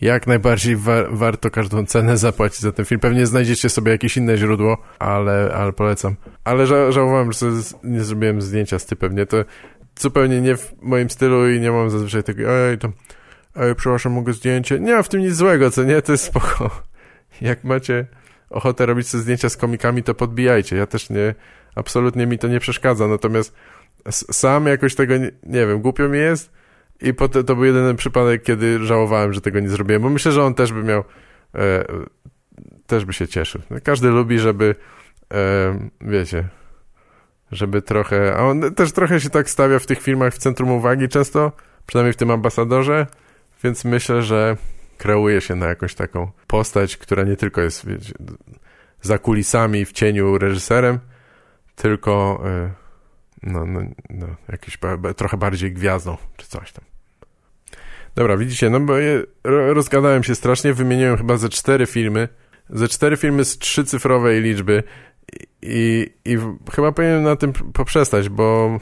Jak najbardziej wa warto każdą cenę zapłacić za ten film. Pewnie znajdziecie sobie jakieś inne źródło, ale, ale polecam. Ale ża żałowałem, że nie zrobiłem zdjęcia z typem, nie? To zupełnie nie w moim stylu i nie mam zazwyczaj tego, ej, to Ej, przepraszam, mogę zdjęcie? Nie ma w tym nic złego, co nie? To jest spoko. Jak macie ochotę robić sobie zdjęcia z komikami, to podbijajcie. Ja też nie, absolutnie mi to nie przeszkadza. Natomiast sam jakoś tego, nie, nie wiem, głupio mi jest i potem to był jedyny przypadek, kiedy żałowałem, że tego nie zrobiłem, bo myślę, że on też by miał, e, też by się cieszył. Każdy lubi, żeby, e, wiecie, żeby trochę, a on też trochę się tak stawia w tych filmach w centrum uwagi często, przynajmniej w tym Ambasadorze, więc myślę, że kreuje się na jakąś taką postać, która nie tylko jest wiecie, za kulisami w cieniu reżyserem, tylko y, no, no, no, trochę bardziej gwiazdą, czy coś tam. Dobra, widzicie, no bo je, rozgadałem się strasznie, wymieniłem chyba ze cztery filmy, ze cztery filmy z trzycyfrowej liczby i, i chyba powinienem na tym poprzestać, bo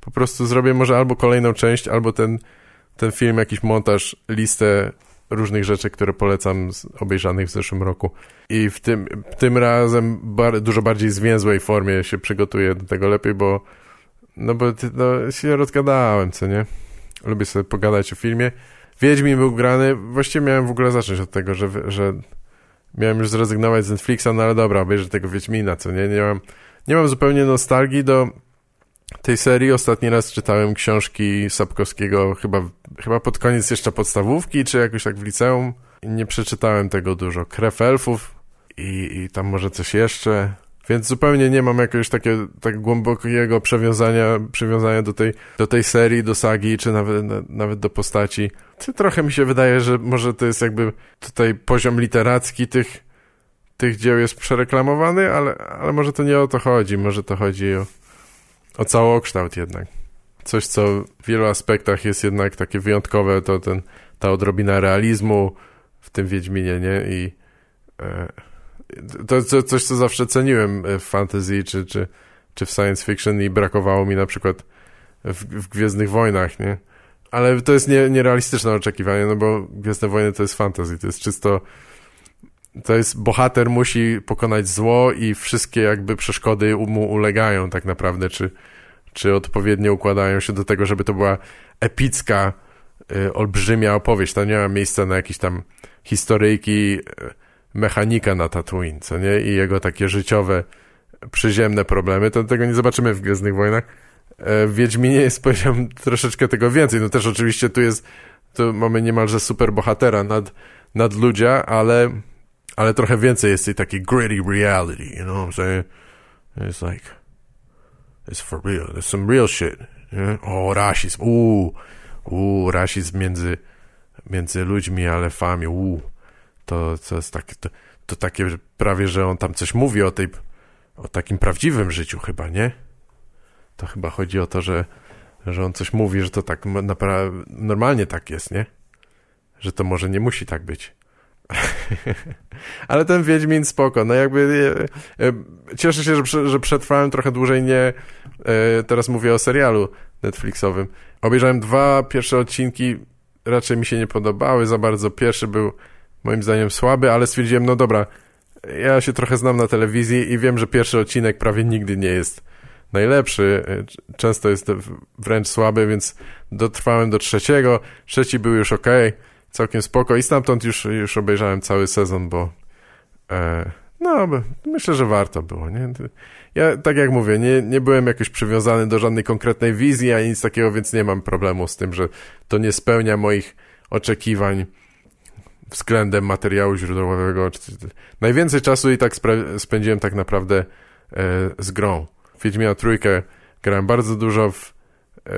po prostu zrobię może albo kolejną część, albo ten ten film, jakiś montaż, listę różnych rzeczy, które polecam z obejrzanych w zeszłym roku. I w tym, tym razem bar dużo bardziej zwięzłej formie się przygotuję do tego lepiej, bo no bo no, się rozgadałem, co nie? Lubię sobie pogadać o filmie. Wiedźmin był grany, właściwie miałem w ogóle zacząć od tego, że, że miałem już zrezygnować z Netflixa, no ale dobra, obejrzę tego Wiedźmina, co nie? Nie mam, nie mam zupełnie nostalgii do tej serii. Ostatni raz czytałem książki Sapkowskiego chyba, chyba pod koniec jeszcze podstawówki, czy jakoś tak w liceum. Nie przeczytałem tego dużo. Krew elfów i, i tam może coś jeszcze. Więc zupełnie nie mam jakiegoś takiego tak głębokiego przywiązania, przywiązania do, tej, do tej serii, do sagi, czy nawet, nawet do postaci. Trochę mi się wydaje, że może to jest jakby tutaj poziom literacki tych, tych dzieł jest przereklamowany, ale, ale może to nie o to chodzi. Może to chodzi o, o całokształt jednak. Coś, co w wielu aspektach jest jednak takie wyjątkowe, to ten, ta odrobina realizmu w tym Wiedźminie, nie? I e, to, to coś, co zawsze ceniłem w fantasy czy, czy, czy w science fiction i brakowało mi na przykład w, w Gwiezdnych Wojnach, nie? Ale to jest nie, nierealistyczne oczekiwanie, no bo Gwiezdne Wojny to jest fantasy, to jest czysto to jest bohater musi pokonać zło i wszystkie jakby przeszkody mu ulegają tak naprawdę, czy, czy odpowiednio układają się do tego, żeby to była epicka, y, olbrzymia opowieść. To nie ma miejsca na jakieś tam historyjki y, mechanika na Tatooine, co nie? I jego takie życiowe, przyziemne problemy, to tego nie zobaczymy w Gwiezdnych Wojnach. E, w Wiedźminie jest, powiedziałem, troszeczkę tego więcej. No też oczywiście tu jest, tu mamy niemalże super bohatera nad, nad ludzia, ale, ale trochę więcej jest tej takiej gritty reality, you know what I'm saying? It's like, it's for real, there's some real shit. Yeah? O, rasizm, uuu, uuu, rasizm między, między ludźmi a elfami, uuu to, to jest takie, to, to takie prawie, że on tam coś mówi o tej, o takim prawdziwym życiu chyba, nie? To chyba chodzi o to, że, że on coś mówi, że to tak normalnie tak jest, nie? Że to może nie musi tak być. Ale ten Wiedźmin spoko, no jakby e, e, cieszę się, że, przetrwałem trochę dłużej, nie e, teraz mówię o serialu Netflixowym. Obejrzałem dwa pierwsze odcinki, raczej mi się nie podobały za bardzo. Pierwszy był moim zdaniem słaby, ale stwierdziłem, no dobra, ja się trochę znam na telewizji i wiem, że pierwszy odcinek prawie nigdy nie jest najlepszy, często jest wręcz słaby, więc dotrwałem do trzeciego, trzeci był już ok, całkiem spoko i stamtąd już, już obejrzałem cały sezon, bo e, no, myślę, że warto było, nie? Ja, tak jak mówię, nie, nie byłem jakoś przywiązany do żadnej konkretnej wizji, ani nic takiego, więc nie mam problemu z tym, że to nie spełnia moich oczekiwań względem materiału źródłowego. Najwięcej czasu i tak spędziłem tak naprawdę e, z grą. Wiedźmina trójkę grałem bardzo dużo, w e,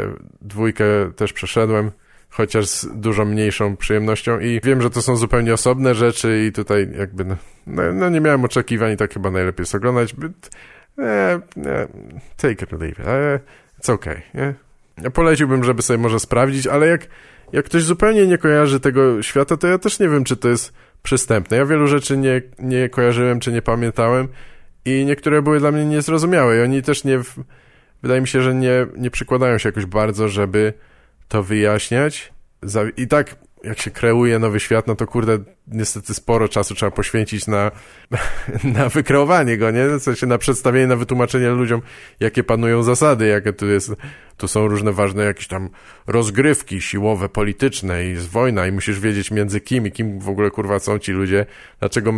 dwójkę też przeszedłem, chociaż z dużo mniejszą przyjemnością i wiem, że to są zupełnie osobne rzeczy i tutaj jakby no, no, no nie miałem oczekiwań i tak chyba najlepiej jest oglądać. But, eh, take it or leave it. Eh, it's okay, nie? Ja poleciłbym, żeby sobie może sprawdzić, ale jak jak ktoś zupełnie nie kojarzy tego świata, to ja też nie wiem, czy to jest przystępne. Ja wielu rzeczy nie, nie kojarzyłem, czy nie pamiętałem i niektóre były dla mnie niezrozumiałe i oni też nie, wydaje mi się, że nie, nie przykładają się jakoś bardzo, żeby to wyjaśniać. I tak jak się kreuje nowy świat, no to kurde, niestety sporo czasu trzeba poświęcić na, na wykreowanie go, nie? W sensie na przedstawienie, na wytłumaczenie ludziom, jakie panują zasady, jakie tu jest, tu są różne ważne jakieś tam rozgrywki siłowe, polityczne i jest wojna i musisz wiedzieć między kim i kim w ogóle kurwa są ci ludzie, dlaczego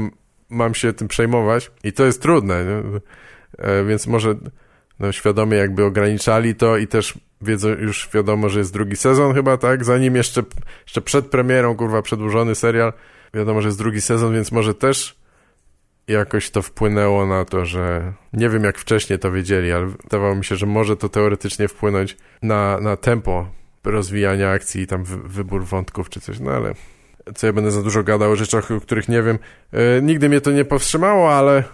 mam się tym przejmować i to jest trudne, nie? E, więc może no, świadomie jakby ograniczali to i też wiedzą, już wiadomo, że jest drugi sezon chyba, tak? Zanim jeszcze, jeszcze przed premierą, kurwa, przedłużony serial, wiadomo, że jest drugi sezon, więc może też jakoś to wpłynęło na to, że nie wiem jak wcześniej to wiedzieli, ale wydawało mi się, że może to teoretycznie wpłynąć na, na tempo rozwijania akcji i tam wy, wybór wątków czy coś, no ale co ja będę za dużo gadał o rzeczach, o których nie wiem. Yy, nigdy mnie to nie powstrzymało, ale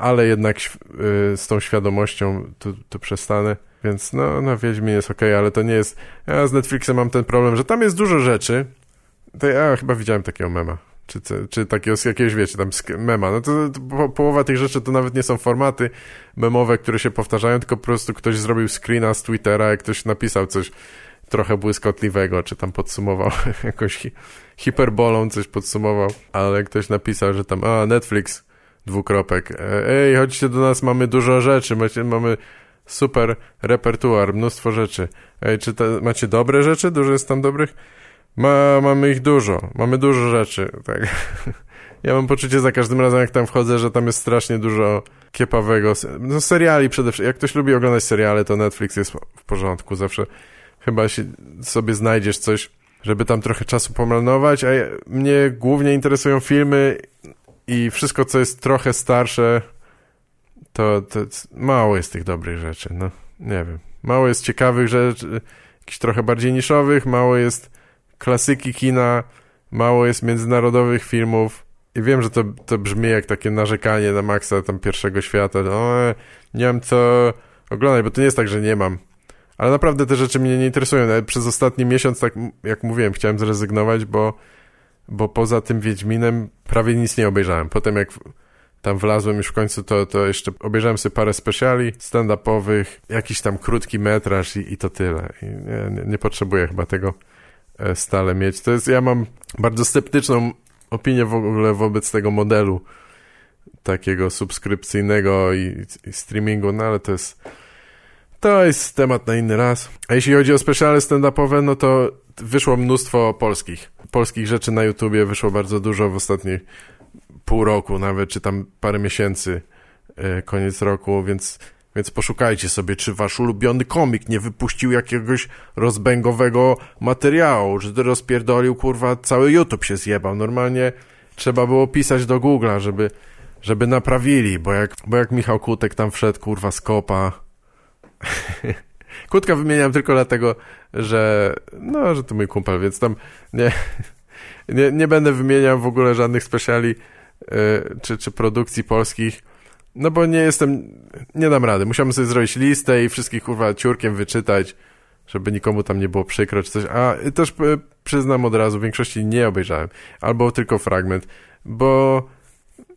ale jednak yy, z tą świadomością to, to przestanę. Więc no, no Wiedźmin jest ok, ale to nie jest... Ja z Netflixem mam ten problem, że tam jest dużo rzeczy. To ja chyba widziałem takiego mema. Czy, czy takiego z jakiegoś, wiecie, tam mema. No to, to po, połowa tych rzeczy to nawet nie są formaty memowe, które się powtarzają, tylko po prostu ktoś zrobił screena z Twittera, jak ktoś napisał coś trochę błyskotliwego, czy tam podsumował jakąś hi hiperbolą, coś podsumował, ale ktoś napisał, że tam, a Netflix, dwukropek, e, ej, chodźcie do nas, mamy dużo rzeczy, macie, mamy super repertuar, mnóstwo rzeczy. Ej, czy macie dobre rzeczy? Dużo jest tam dobrych? Ma, mamy ich dużo, mamy dużo rzeczy, tak. Ja mam poczucie za każdym razem, jak tam wchodzę, że tam jest strasznie dużo kiepawego. No seriali przede wszystkim. Jak ktoś lubi oglądać seriale, to Netflix jest w porządku. Zawsze chyba się, sobie znajdziesz coś, żeby tam trochę czasu pomarnować, a mnie głównie interesują filmy i wszystko, co jest trochę starsze, to, to mało jest tych dobrych rzeczy, no, nie wiem. Mało jest ciekawych rzeczy, jakichś trochę bardziej niszowych, mało jest klasyki kina, mało jest międzynarodowych filmów. I wiem, że to, to brzmi jak takie narzekanie na maksa tam pierwszego świata. No, nie mam co oglądać, bo to nie jest tak, że nie mam. Ale naprawdę te rzeczy mnie nie interesują. Nawet przez ostatni miesiąc, tak jak mówiłem, chciałem zrezygnować, bo, bo poza tym Wiedźminem prawie nic nie obejrzałem. Potem jak tam wlazłem już w końcu, to, to jeszcze obejrzałem sobie parę speciali stand-upowych, jakiś tam krótki metraż i, i to tyle. I nie, nie, potrzebuję chyba tego e, stale mieć. To jest, ja mam bardzo sceptyczną opinię w ogóle wobec tego modelu takiego subskrypcyjnego i, i streamingu, no ale to jest to jest temat na inny raz. A jeśli chodzi o speciale stand-upowe, no to wyszło mnóstwo polskich. Polskich rzeczy na YouTubie wyszło bardzo dużo w ostatnich pół roku nawet, czy tam parę miesięcy, e, koniec roku, więc, więc poszukajcie sobie, czy wasz ulubiony komik nie wypuścił jakiegoś rozbęgowego materiału, że rozpierdolił, kurwa, cały YouTube się zjebał. Normalnie trzeba było pisać do Google'a, żeby, żeby naprawili, bo jak, bo jak Michał Kutek tam wszedł, kurwa, z kopa. Kutka wymieniam tylko dlatego, że no, że to mój kumpel, więc tam nie, nie, nie będę wymieniał w ogóle żadnych speciali Y, czy, czy produkcji polskich, no bo nie jestem, nie dam rady. Musiałem sobie zrobić listę i wszystkich kurwa ciurkiem wyczytać, żeby nikomu tam nie było przykro czy coś. A też y, przyznam od razu, w większości nie obejrzałem. Albo tylko fragment, bo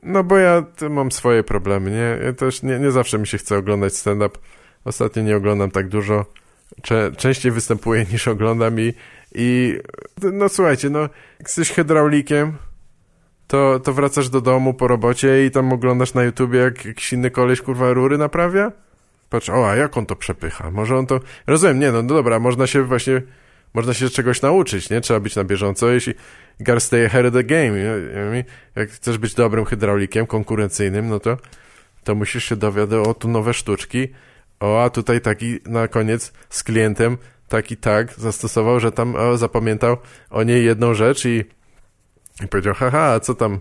no bo ja mam swoje problemy, nie? Ja też nie, nie zawsze mi się chce oglądać stand-up. Ostatnio nie oglądam tak dużo. Częściej występuję niż oglądam i, i no słuchajcie, no jesteś hydraulikiem, to, to wracasz do domu po robocie i tam oglądasz na YouTubie, jak jakiś inny koleś, kurwa, rury naprawia? Patrz, o, a jak on to przepycha? Może on to... Rozumiem, nie, no, no dobra, można się właśnie... Można się czegoś nauczyć, nie? Trzeba być na bieżąco, jeśli... Gotta stay ahead of the game, Jak chcesz być dobrym hydraulikiem, konkurencyjnym, no to... To musisz się dowiadywać o tu nowe sztuczki. O, a tutaj taki na koniec z klientem taki tak zastosował, że tam o, zapamiętał o niej jedną rzecz i i powiedział, haha, co tam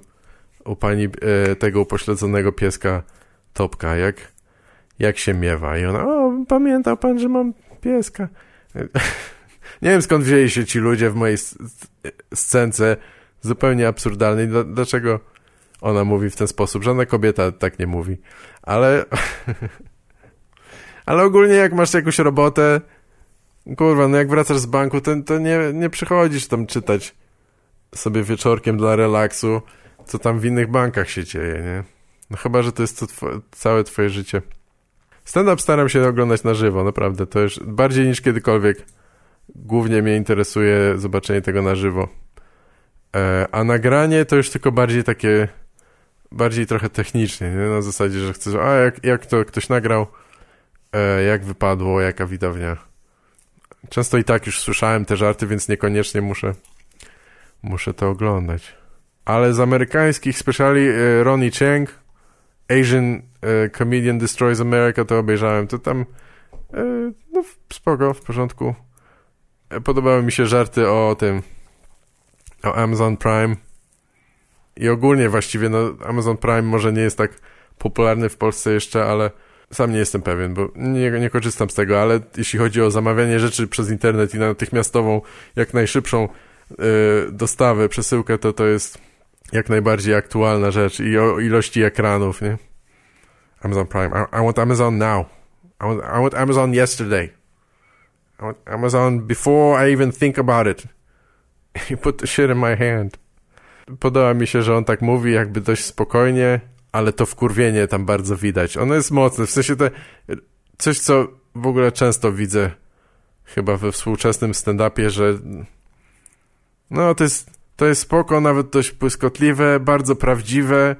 u pani e, tego upośledzonego pieska Topka, jak, jak się miewa? I ona, o, pamiętał pan, że mam pieska. Nie wiem, skąd wzięli się ci ludzie w mojej scence zupełnie absurdalnej. Dlaczego ona mówi w ten sposób? Żadna kobieta tak nie mówi. Ale... Ale ogólnie jak masz jakąś robotę, kurwa, no jak wracasz z banku, to, to nie, nie przychodzisz tam czytać sobie wieczorkiem dla relaksu, co tam w innych bankach się dzieje, nie? No chyba, że to jest to całe twoje życie. Stand-up staram się oglądać na żywo, naprawdę. To już bardziej niż kiedykolwiek. Głównie mnie interesuje zobaczenie tego na żywo. E, a nagranie to już tylko bardziej takie, bardziej trochę technicznie, nie? Na zasadzie, że chcesz, a jak, jak to ktoś nagrał, jak wypadło, jaka widownia. Często i tak już słyszałem te żarty, więc niekoniecznie muszę Muszę to oglądać. Ale z amerykańskich speciali e, Ronnie Chang, Asian e, Comedian Destroys America to obejrzałem. To tam e, no spoko, w porządku. Podobały mi się żarty o tym o Amazon Prime i ogólnie właściwie no Amazon Prime może nie jest tak popularny w Polsce jeszcze, ale sam nie jestem pewien, bo nie, nie korzystam z tego, ale jeśli chodzi o zamawianie rzeczy przez internet i natychmiastową, jak najszybszą Y, dostawę, przesyłkę, to to jest jak najbardziej aktualna rzecz i o ilości ekranów, nie? Amazon Prime. I, I want Amazon now. I want, I want Amazon yesterday. I want Amazon before I even think about it. You put the shit in my hand. Podoba mi się, że on tak mówi jakby dość spokojnie, ale to wkurwienie tam bardzo widać. Ono jest mocne, w sensie to coś, co w ogóle często widzę chyba we współczesnym stand-upie, że no, to jest, to jest spoko, nawet dość błyskotliwe, bardzo prawdziwe.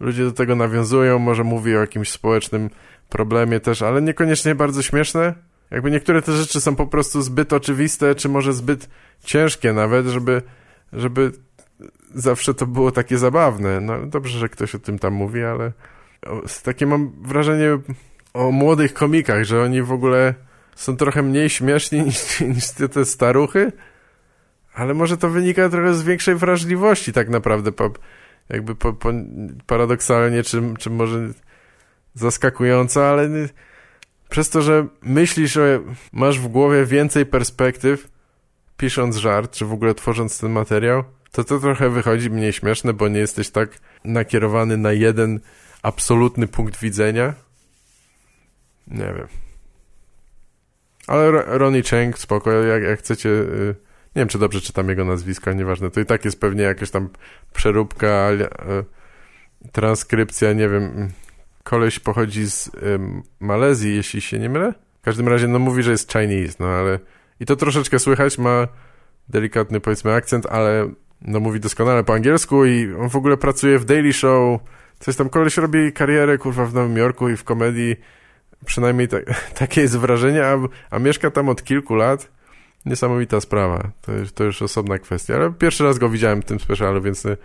Ludzie do tego nawiązują, może mówi o jakimś społecznym problemie też, ale niekoniecznie bardzo śmieszne. Jakby niektóre te rzeczy są po prostu zbyt oczywiste, czy może zbyt ciężkie nawet, żeby, żeby zawsze to było takie zabawne. No dobrze, że ktoś o tym tam mówi, ale takie mam wrażenie o młodych komikach, że oni w ogóle są trochę mniej śmieszni niż, niż te, te staruchy, ale może to wynika trochę z większej wrażliwości tak naprawdę, po, jakby po, po, paradoksalnie, czy, czy może zaskakująca, ale przez to, że myślisz, że masz w głowie więcej perspektyw, pisząc żart, czy w ogóle tworząc ten materiał, to to trochę wychodzi mniej śmieszne, bo nie jesteś tak nakierowany na jeden absolutny punkt widzenia. Nie wiem. Ale Ronnie Cheng, spoko, jak, jak chcecie... Y, nie wiem, czy dobrze czytam jego nazwisko, nieważne. To i tak jest pewnie jakaś tam przeróbka, y, transkrypcja, nie wiem. Koleś pochodzi z Malezji, jeśli się nie mylę. W każdym razie, no mówi, że jest Chinese, no ale... I to troszeczkę słychać, ma delikatny, powiedzmy, akcent, ale no mówi doskonale po angielsku i on w ogóle pracuje w Daily Show. Coś tam koleś robi karierę, kurwa, w Nowym Jorku i w komedii. Przynajmniej tak, takie jest wrażenie, a, a mieszka tam od kilku lat. Niesamowita sprawa. To, to już osobna kwestia. Ale pierwszy raz go widziałem w tym specialu, więc e,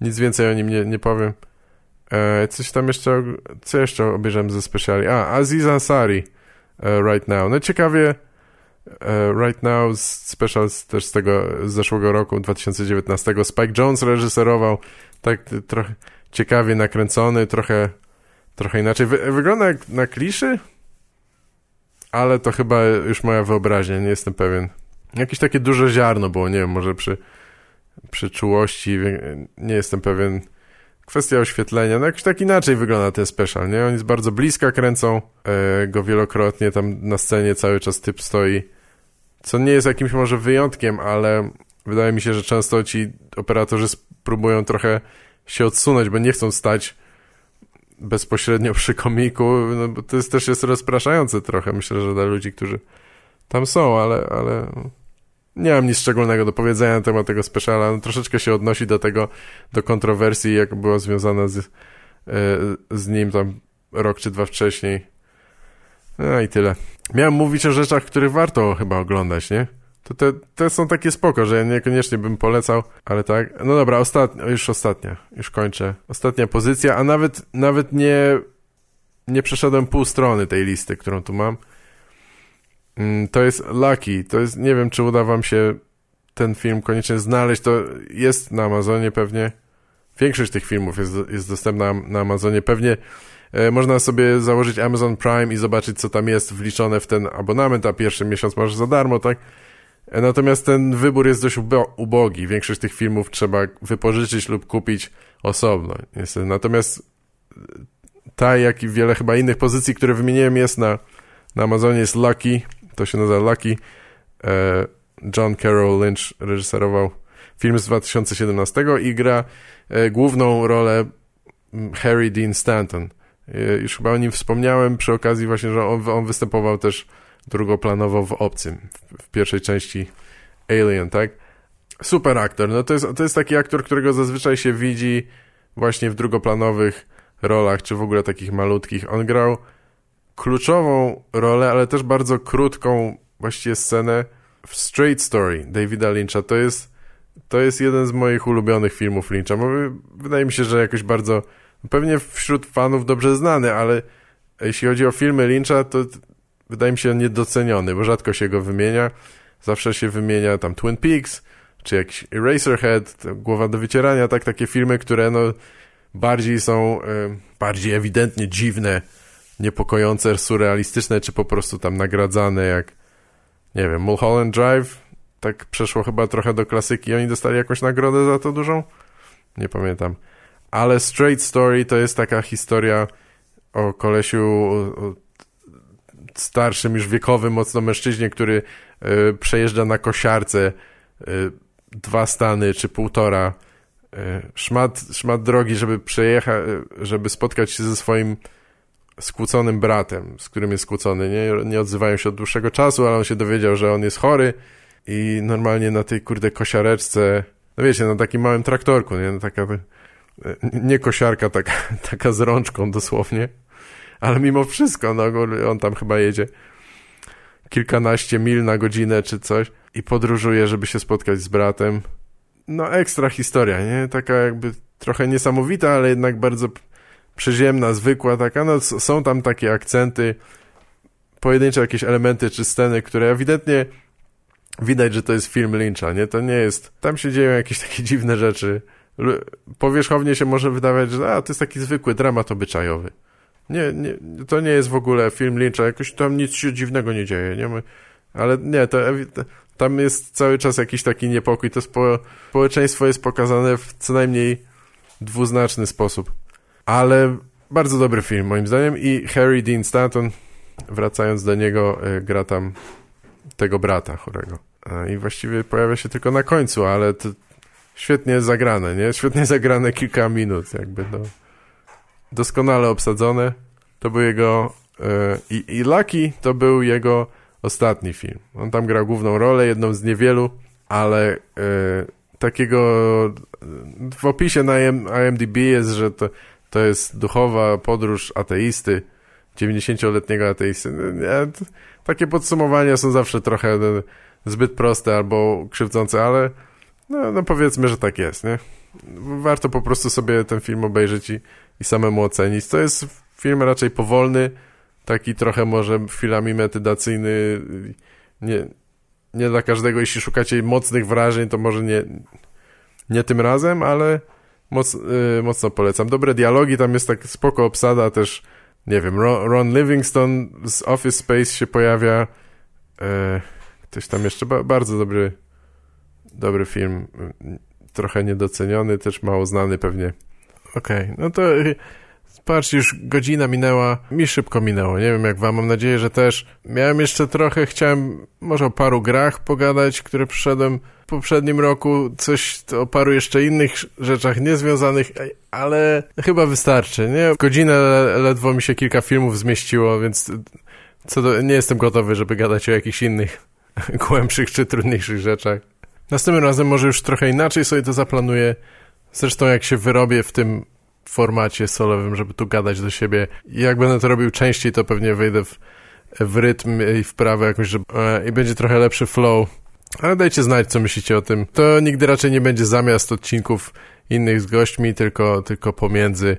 nic więcej o nim nie, nie powiem. E, coś tam jeszcze, co jeszcze obejrzałem ze speciali? A, Aziz Ansari e, Right Now. No ciekawie, Right Now special też z tego zeszłego roku, 2019. Spike Jones reżyserował, tak trochę ciekawie nakręcony, trochę trochę inaczej. Wy, wygląda jak na kliszy, ale to chyba już moja wyobraźnia, nie jestem pewien. Jakieś takie duże ziarno było, nie wiem, może przy, przy czułości, nie jestem pewien. Kwestia oświetlenia, no jakoś tak inaczej wygląda ten special, nie? Oni z bardzo bliska kręcą e, go wielokrotnie, tam na scenie cały czas typ stoi, co nie jest jakimś może wyjątkiem, ale wydaje mi się, że często ci operatorzy spróbują trochę się odsunąć, bo nie chcą stać bezpośrednio przy komiku, no bo to jest, też jest rozpraszające trochę, myślę, że dla ludzi, którzy tam są, ale, ale nie mam nic szczególnego do powiedzenia na temat tego speciala. No, troszeczkę się odnosi do tego, do kontrowersji, jak była związana z, e, z nim tam rok czy dwa wcześniej. No i tyle. Miałem mówić o rzeczach, które warto chyba oglądać, nie? To te, te są takie spoko, że niekoniecznie bym polecał, ale tak. No dobra, ostatnia, już ostatnia, już kończę. Ostatnia pozycja, a nawet, nawet nie, nie przeszedłem pół strony tej listy, którą tu mam. Mm, to jest Lucky. To jest, nie wiem, czy uda wam się ten film koniecznie znaleźć. To jest na Amazonie pewnie. Większość tych filmów jest, jest dostępna na Amazonie. Pewnie e, można sobie założyć Amazon Prime i zobaczyć, co tam jest wliczone w ten abonament, a pierwszy miesiąc masz za darmo, tak? E, natomiast ten wybór jest dość ubogi. Większość tych filmów trzeba wypożyczyć lub kupić osobno. Niestety. Natomiast ta, jak i wiele chyba innych pozycji, które wymieniłem jest na, na Amazonie jest Lucky. To się nazywa Lucky. E, John Carroll Lynch reżyserował film z 2017 i gra e, główną rolę mm, Harry Dean Stanton. Już chyba o nim wspomniałem przy okazji właśnie, że on, on występował też drugoplanowo w Obcym, w, pierwszej części Alien, tak? Super aktor, no to jest, to jest taki aktor, którego zazwyczaj się widzi właśnie w drugoplanowych rolach, czy w ogóle takich malutkich. On grał kluczową rolę, ale też bardzo krótką właściwie scenę w Straight Story Davida Lyncha. To jest, to jest jeden z moich ulubionych filmów Lyncha. Wydaje mi się, że jakoś bardzo, pewnie wśród fanów dobrze znany, ale jeśli chodzi o filmy Lyncha, to wydaje mi się niedoceniony, bo rzadko się go wymienia. Zawsze się wymienia tam Twin Peaks, czy jakiś Eraserhead, Głowa do wycierania, tak, takie filmy, które no bardziej są, y, bardziej ewidentnie dziwne, niepokojące, surrealistyczne, czy po prostu tam nagradzane, jak nie wiem, Mulholland Drive, tak przeszło chyba trochę do klasyki, oni dostali jakąś nagrodę za to dużą? Nie pamiętam. Ale Straight Story to jest taka historia o kolesiu, o starszym, już wiekowym mocno mężczyźnie, który y, przejeżdża na kosiarce y, dwa stany czy półtora. Y, szmat, szmat drogi, żeby przejechać, żeby spotkać się ze swoim skłóconym bratem, z którym jest skłócony. Nie, nie odzywają się od dłuższego czasu, ale on się dowiedział, że on jest chory i normalnie na tej kurde kosiareczce, no wiecie, na takim małym traktorku, nie? Taka, nie kosiarka, taka, taka z rączką dosłownie ale mimo wszystko, no on tam chyba jedzie kilkanaście mil na godzinę czy coś i podróżuje, żeby się spotkać z bratem. No ekstra historia, nie? Taka jakby trochę niesamowita, ale jednak bardzo przyziemna, zwykła taka. No są tam takie akcenty, pojedyncze jakieś elementy czy sceny, które ewidentnie widać, że to jest film Lyncha, nie? To nie jest... Tam się dzieją jakieś takie dziwne rzeczy. Powierzchownie się może wydawać, że a, to jest taki zwykły dramat obyczajowy. Nie, nie, to nie jest w ogóle film Lyncha, jakoś tam nic się dziwnego nie dzieje, nie? Ale nie, to, tam jest cały czas jakiś taki niepokój, to spo, społeczeństwo jest pokazane w co najmniej dwuznaczny sposób. Ale bardzo dobry film moim zdaniem i Harry Dean Stanton, wracając do niego, y, gra tam tego brata chorego. I właściwie pojawia się tylko na końcu, ale to świetnie zagrane, nie? Świetnie zagrane kilka minut, jakby no. Doskonale obsadzone. To był jego... Yy, i, I Lucky to był jego ostatni film. On tam gra główną rolę, jedną z niewielu, ale takiego... W opisie na IMDb jest, że to, to jest duchowa podróż ateisty, 90-letniego ateisty. Nie, takie podsumowania są zawsze trochę zbyt proste albo krzywdzące, ale no, no powiedzmy, że tak jest, nie? Warto po prostu sobie ten film obejrzeć i, i samemu ocenić. To jest film raczej powolny, taki trochę może chwilami metydacyjny, nie, nie dla każdego. Jeśli szukacie mocnych wrażeń, to może nie, nie tym razem, ale moc, yy, mocno polecam. Dobre dialogi, tam jest tak spoko obsada też, nie wiem, Ron, Ron Livingston z Office Space się pojawia, yy, ktoś tam jeszcze, ba bardzo dobry dobry film, trochę niedoceniony, też mało znany pewnie. Okej, okay, no to patrz, już godzina minęła, mi szybko minęło, nie wiem jak wam, mam nadzieję, że też. Miałem jeszcze trochę, chciałem może o paru grach pogadać, które przyszedłem w poprzednim roku, coś o paru jeszcze innych rzeczach niezwiązanych, ale chyba wystarczy, nie? W godzinę ledwo mi się kilka filmów zmieściło, więc co do, nie jestem gotowy, żeby gadać o jakichś innych głębszych czy trudniejszych rzeczach. Następnym razem może już trochę inaczej sobie to zaplanuję. Zresztą jak się wyrobię w tym formacie solowym, żeby tu gadać do siebie. Jak będę to robił częściej, to pewnie wejdę w, w rytm i w prawo jakoś, żeby, e, i będzie trochę lepszy flow. Ale dajcie znać, co myślicie o tym. To nigdy raczej nie będzie zamiast odcinków innych z gośćmi, tylko, tylko pomiędzy,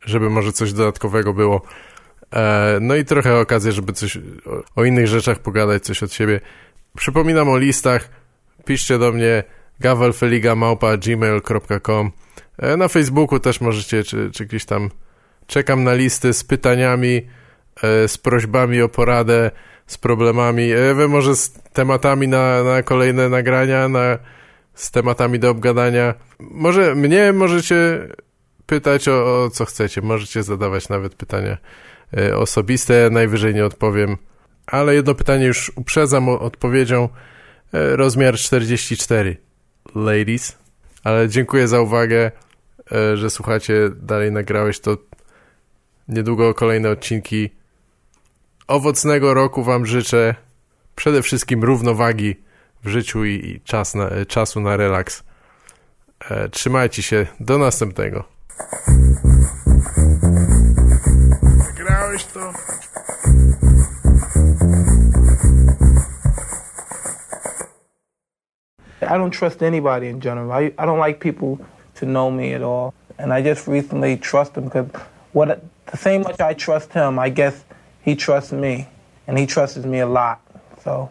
żeby może coś dodatkowego było. E, no i trochę okazję, żeby coś o, o innych rzeczach pogadać, coś od siebie. Przypominam o listach piszcie do mnie gavelfeliga.gmail.com Na Facebooku też możecie, czy, czy gdzieś tam czekam na listy z pytaniami, e, z prośbami o poradę, z problemami, e, wy może z tematami na, na kolejne nagrania, na, z tematami do obgadania. Może mnie możecie pytać o, o co chcecie, możecie zadawać nawet pytania osobiste, najwyżej nie odpowiem, ale jedno pytanie już uprzedzam odpowiedzią. E, rozmiar 44. Ladies. Ale dziękuję za uwagę, e, że słuchacie. Dalej nagrałeś to. Niedługo kolejne odcinki. Owocnego roku Wam życzę. Przede wszystkim równowagi w życiu i, i czas na, e, czasu na relaks. Trzymajcie się. Do następnego. Nagrałeś to. I don't trust anybody in general. I, I don't like people to know me at all. And I just recently trust him because what the same much I trust him, I guess he trusts me, and he trusts me a lot. So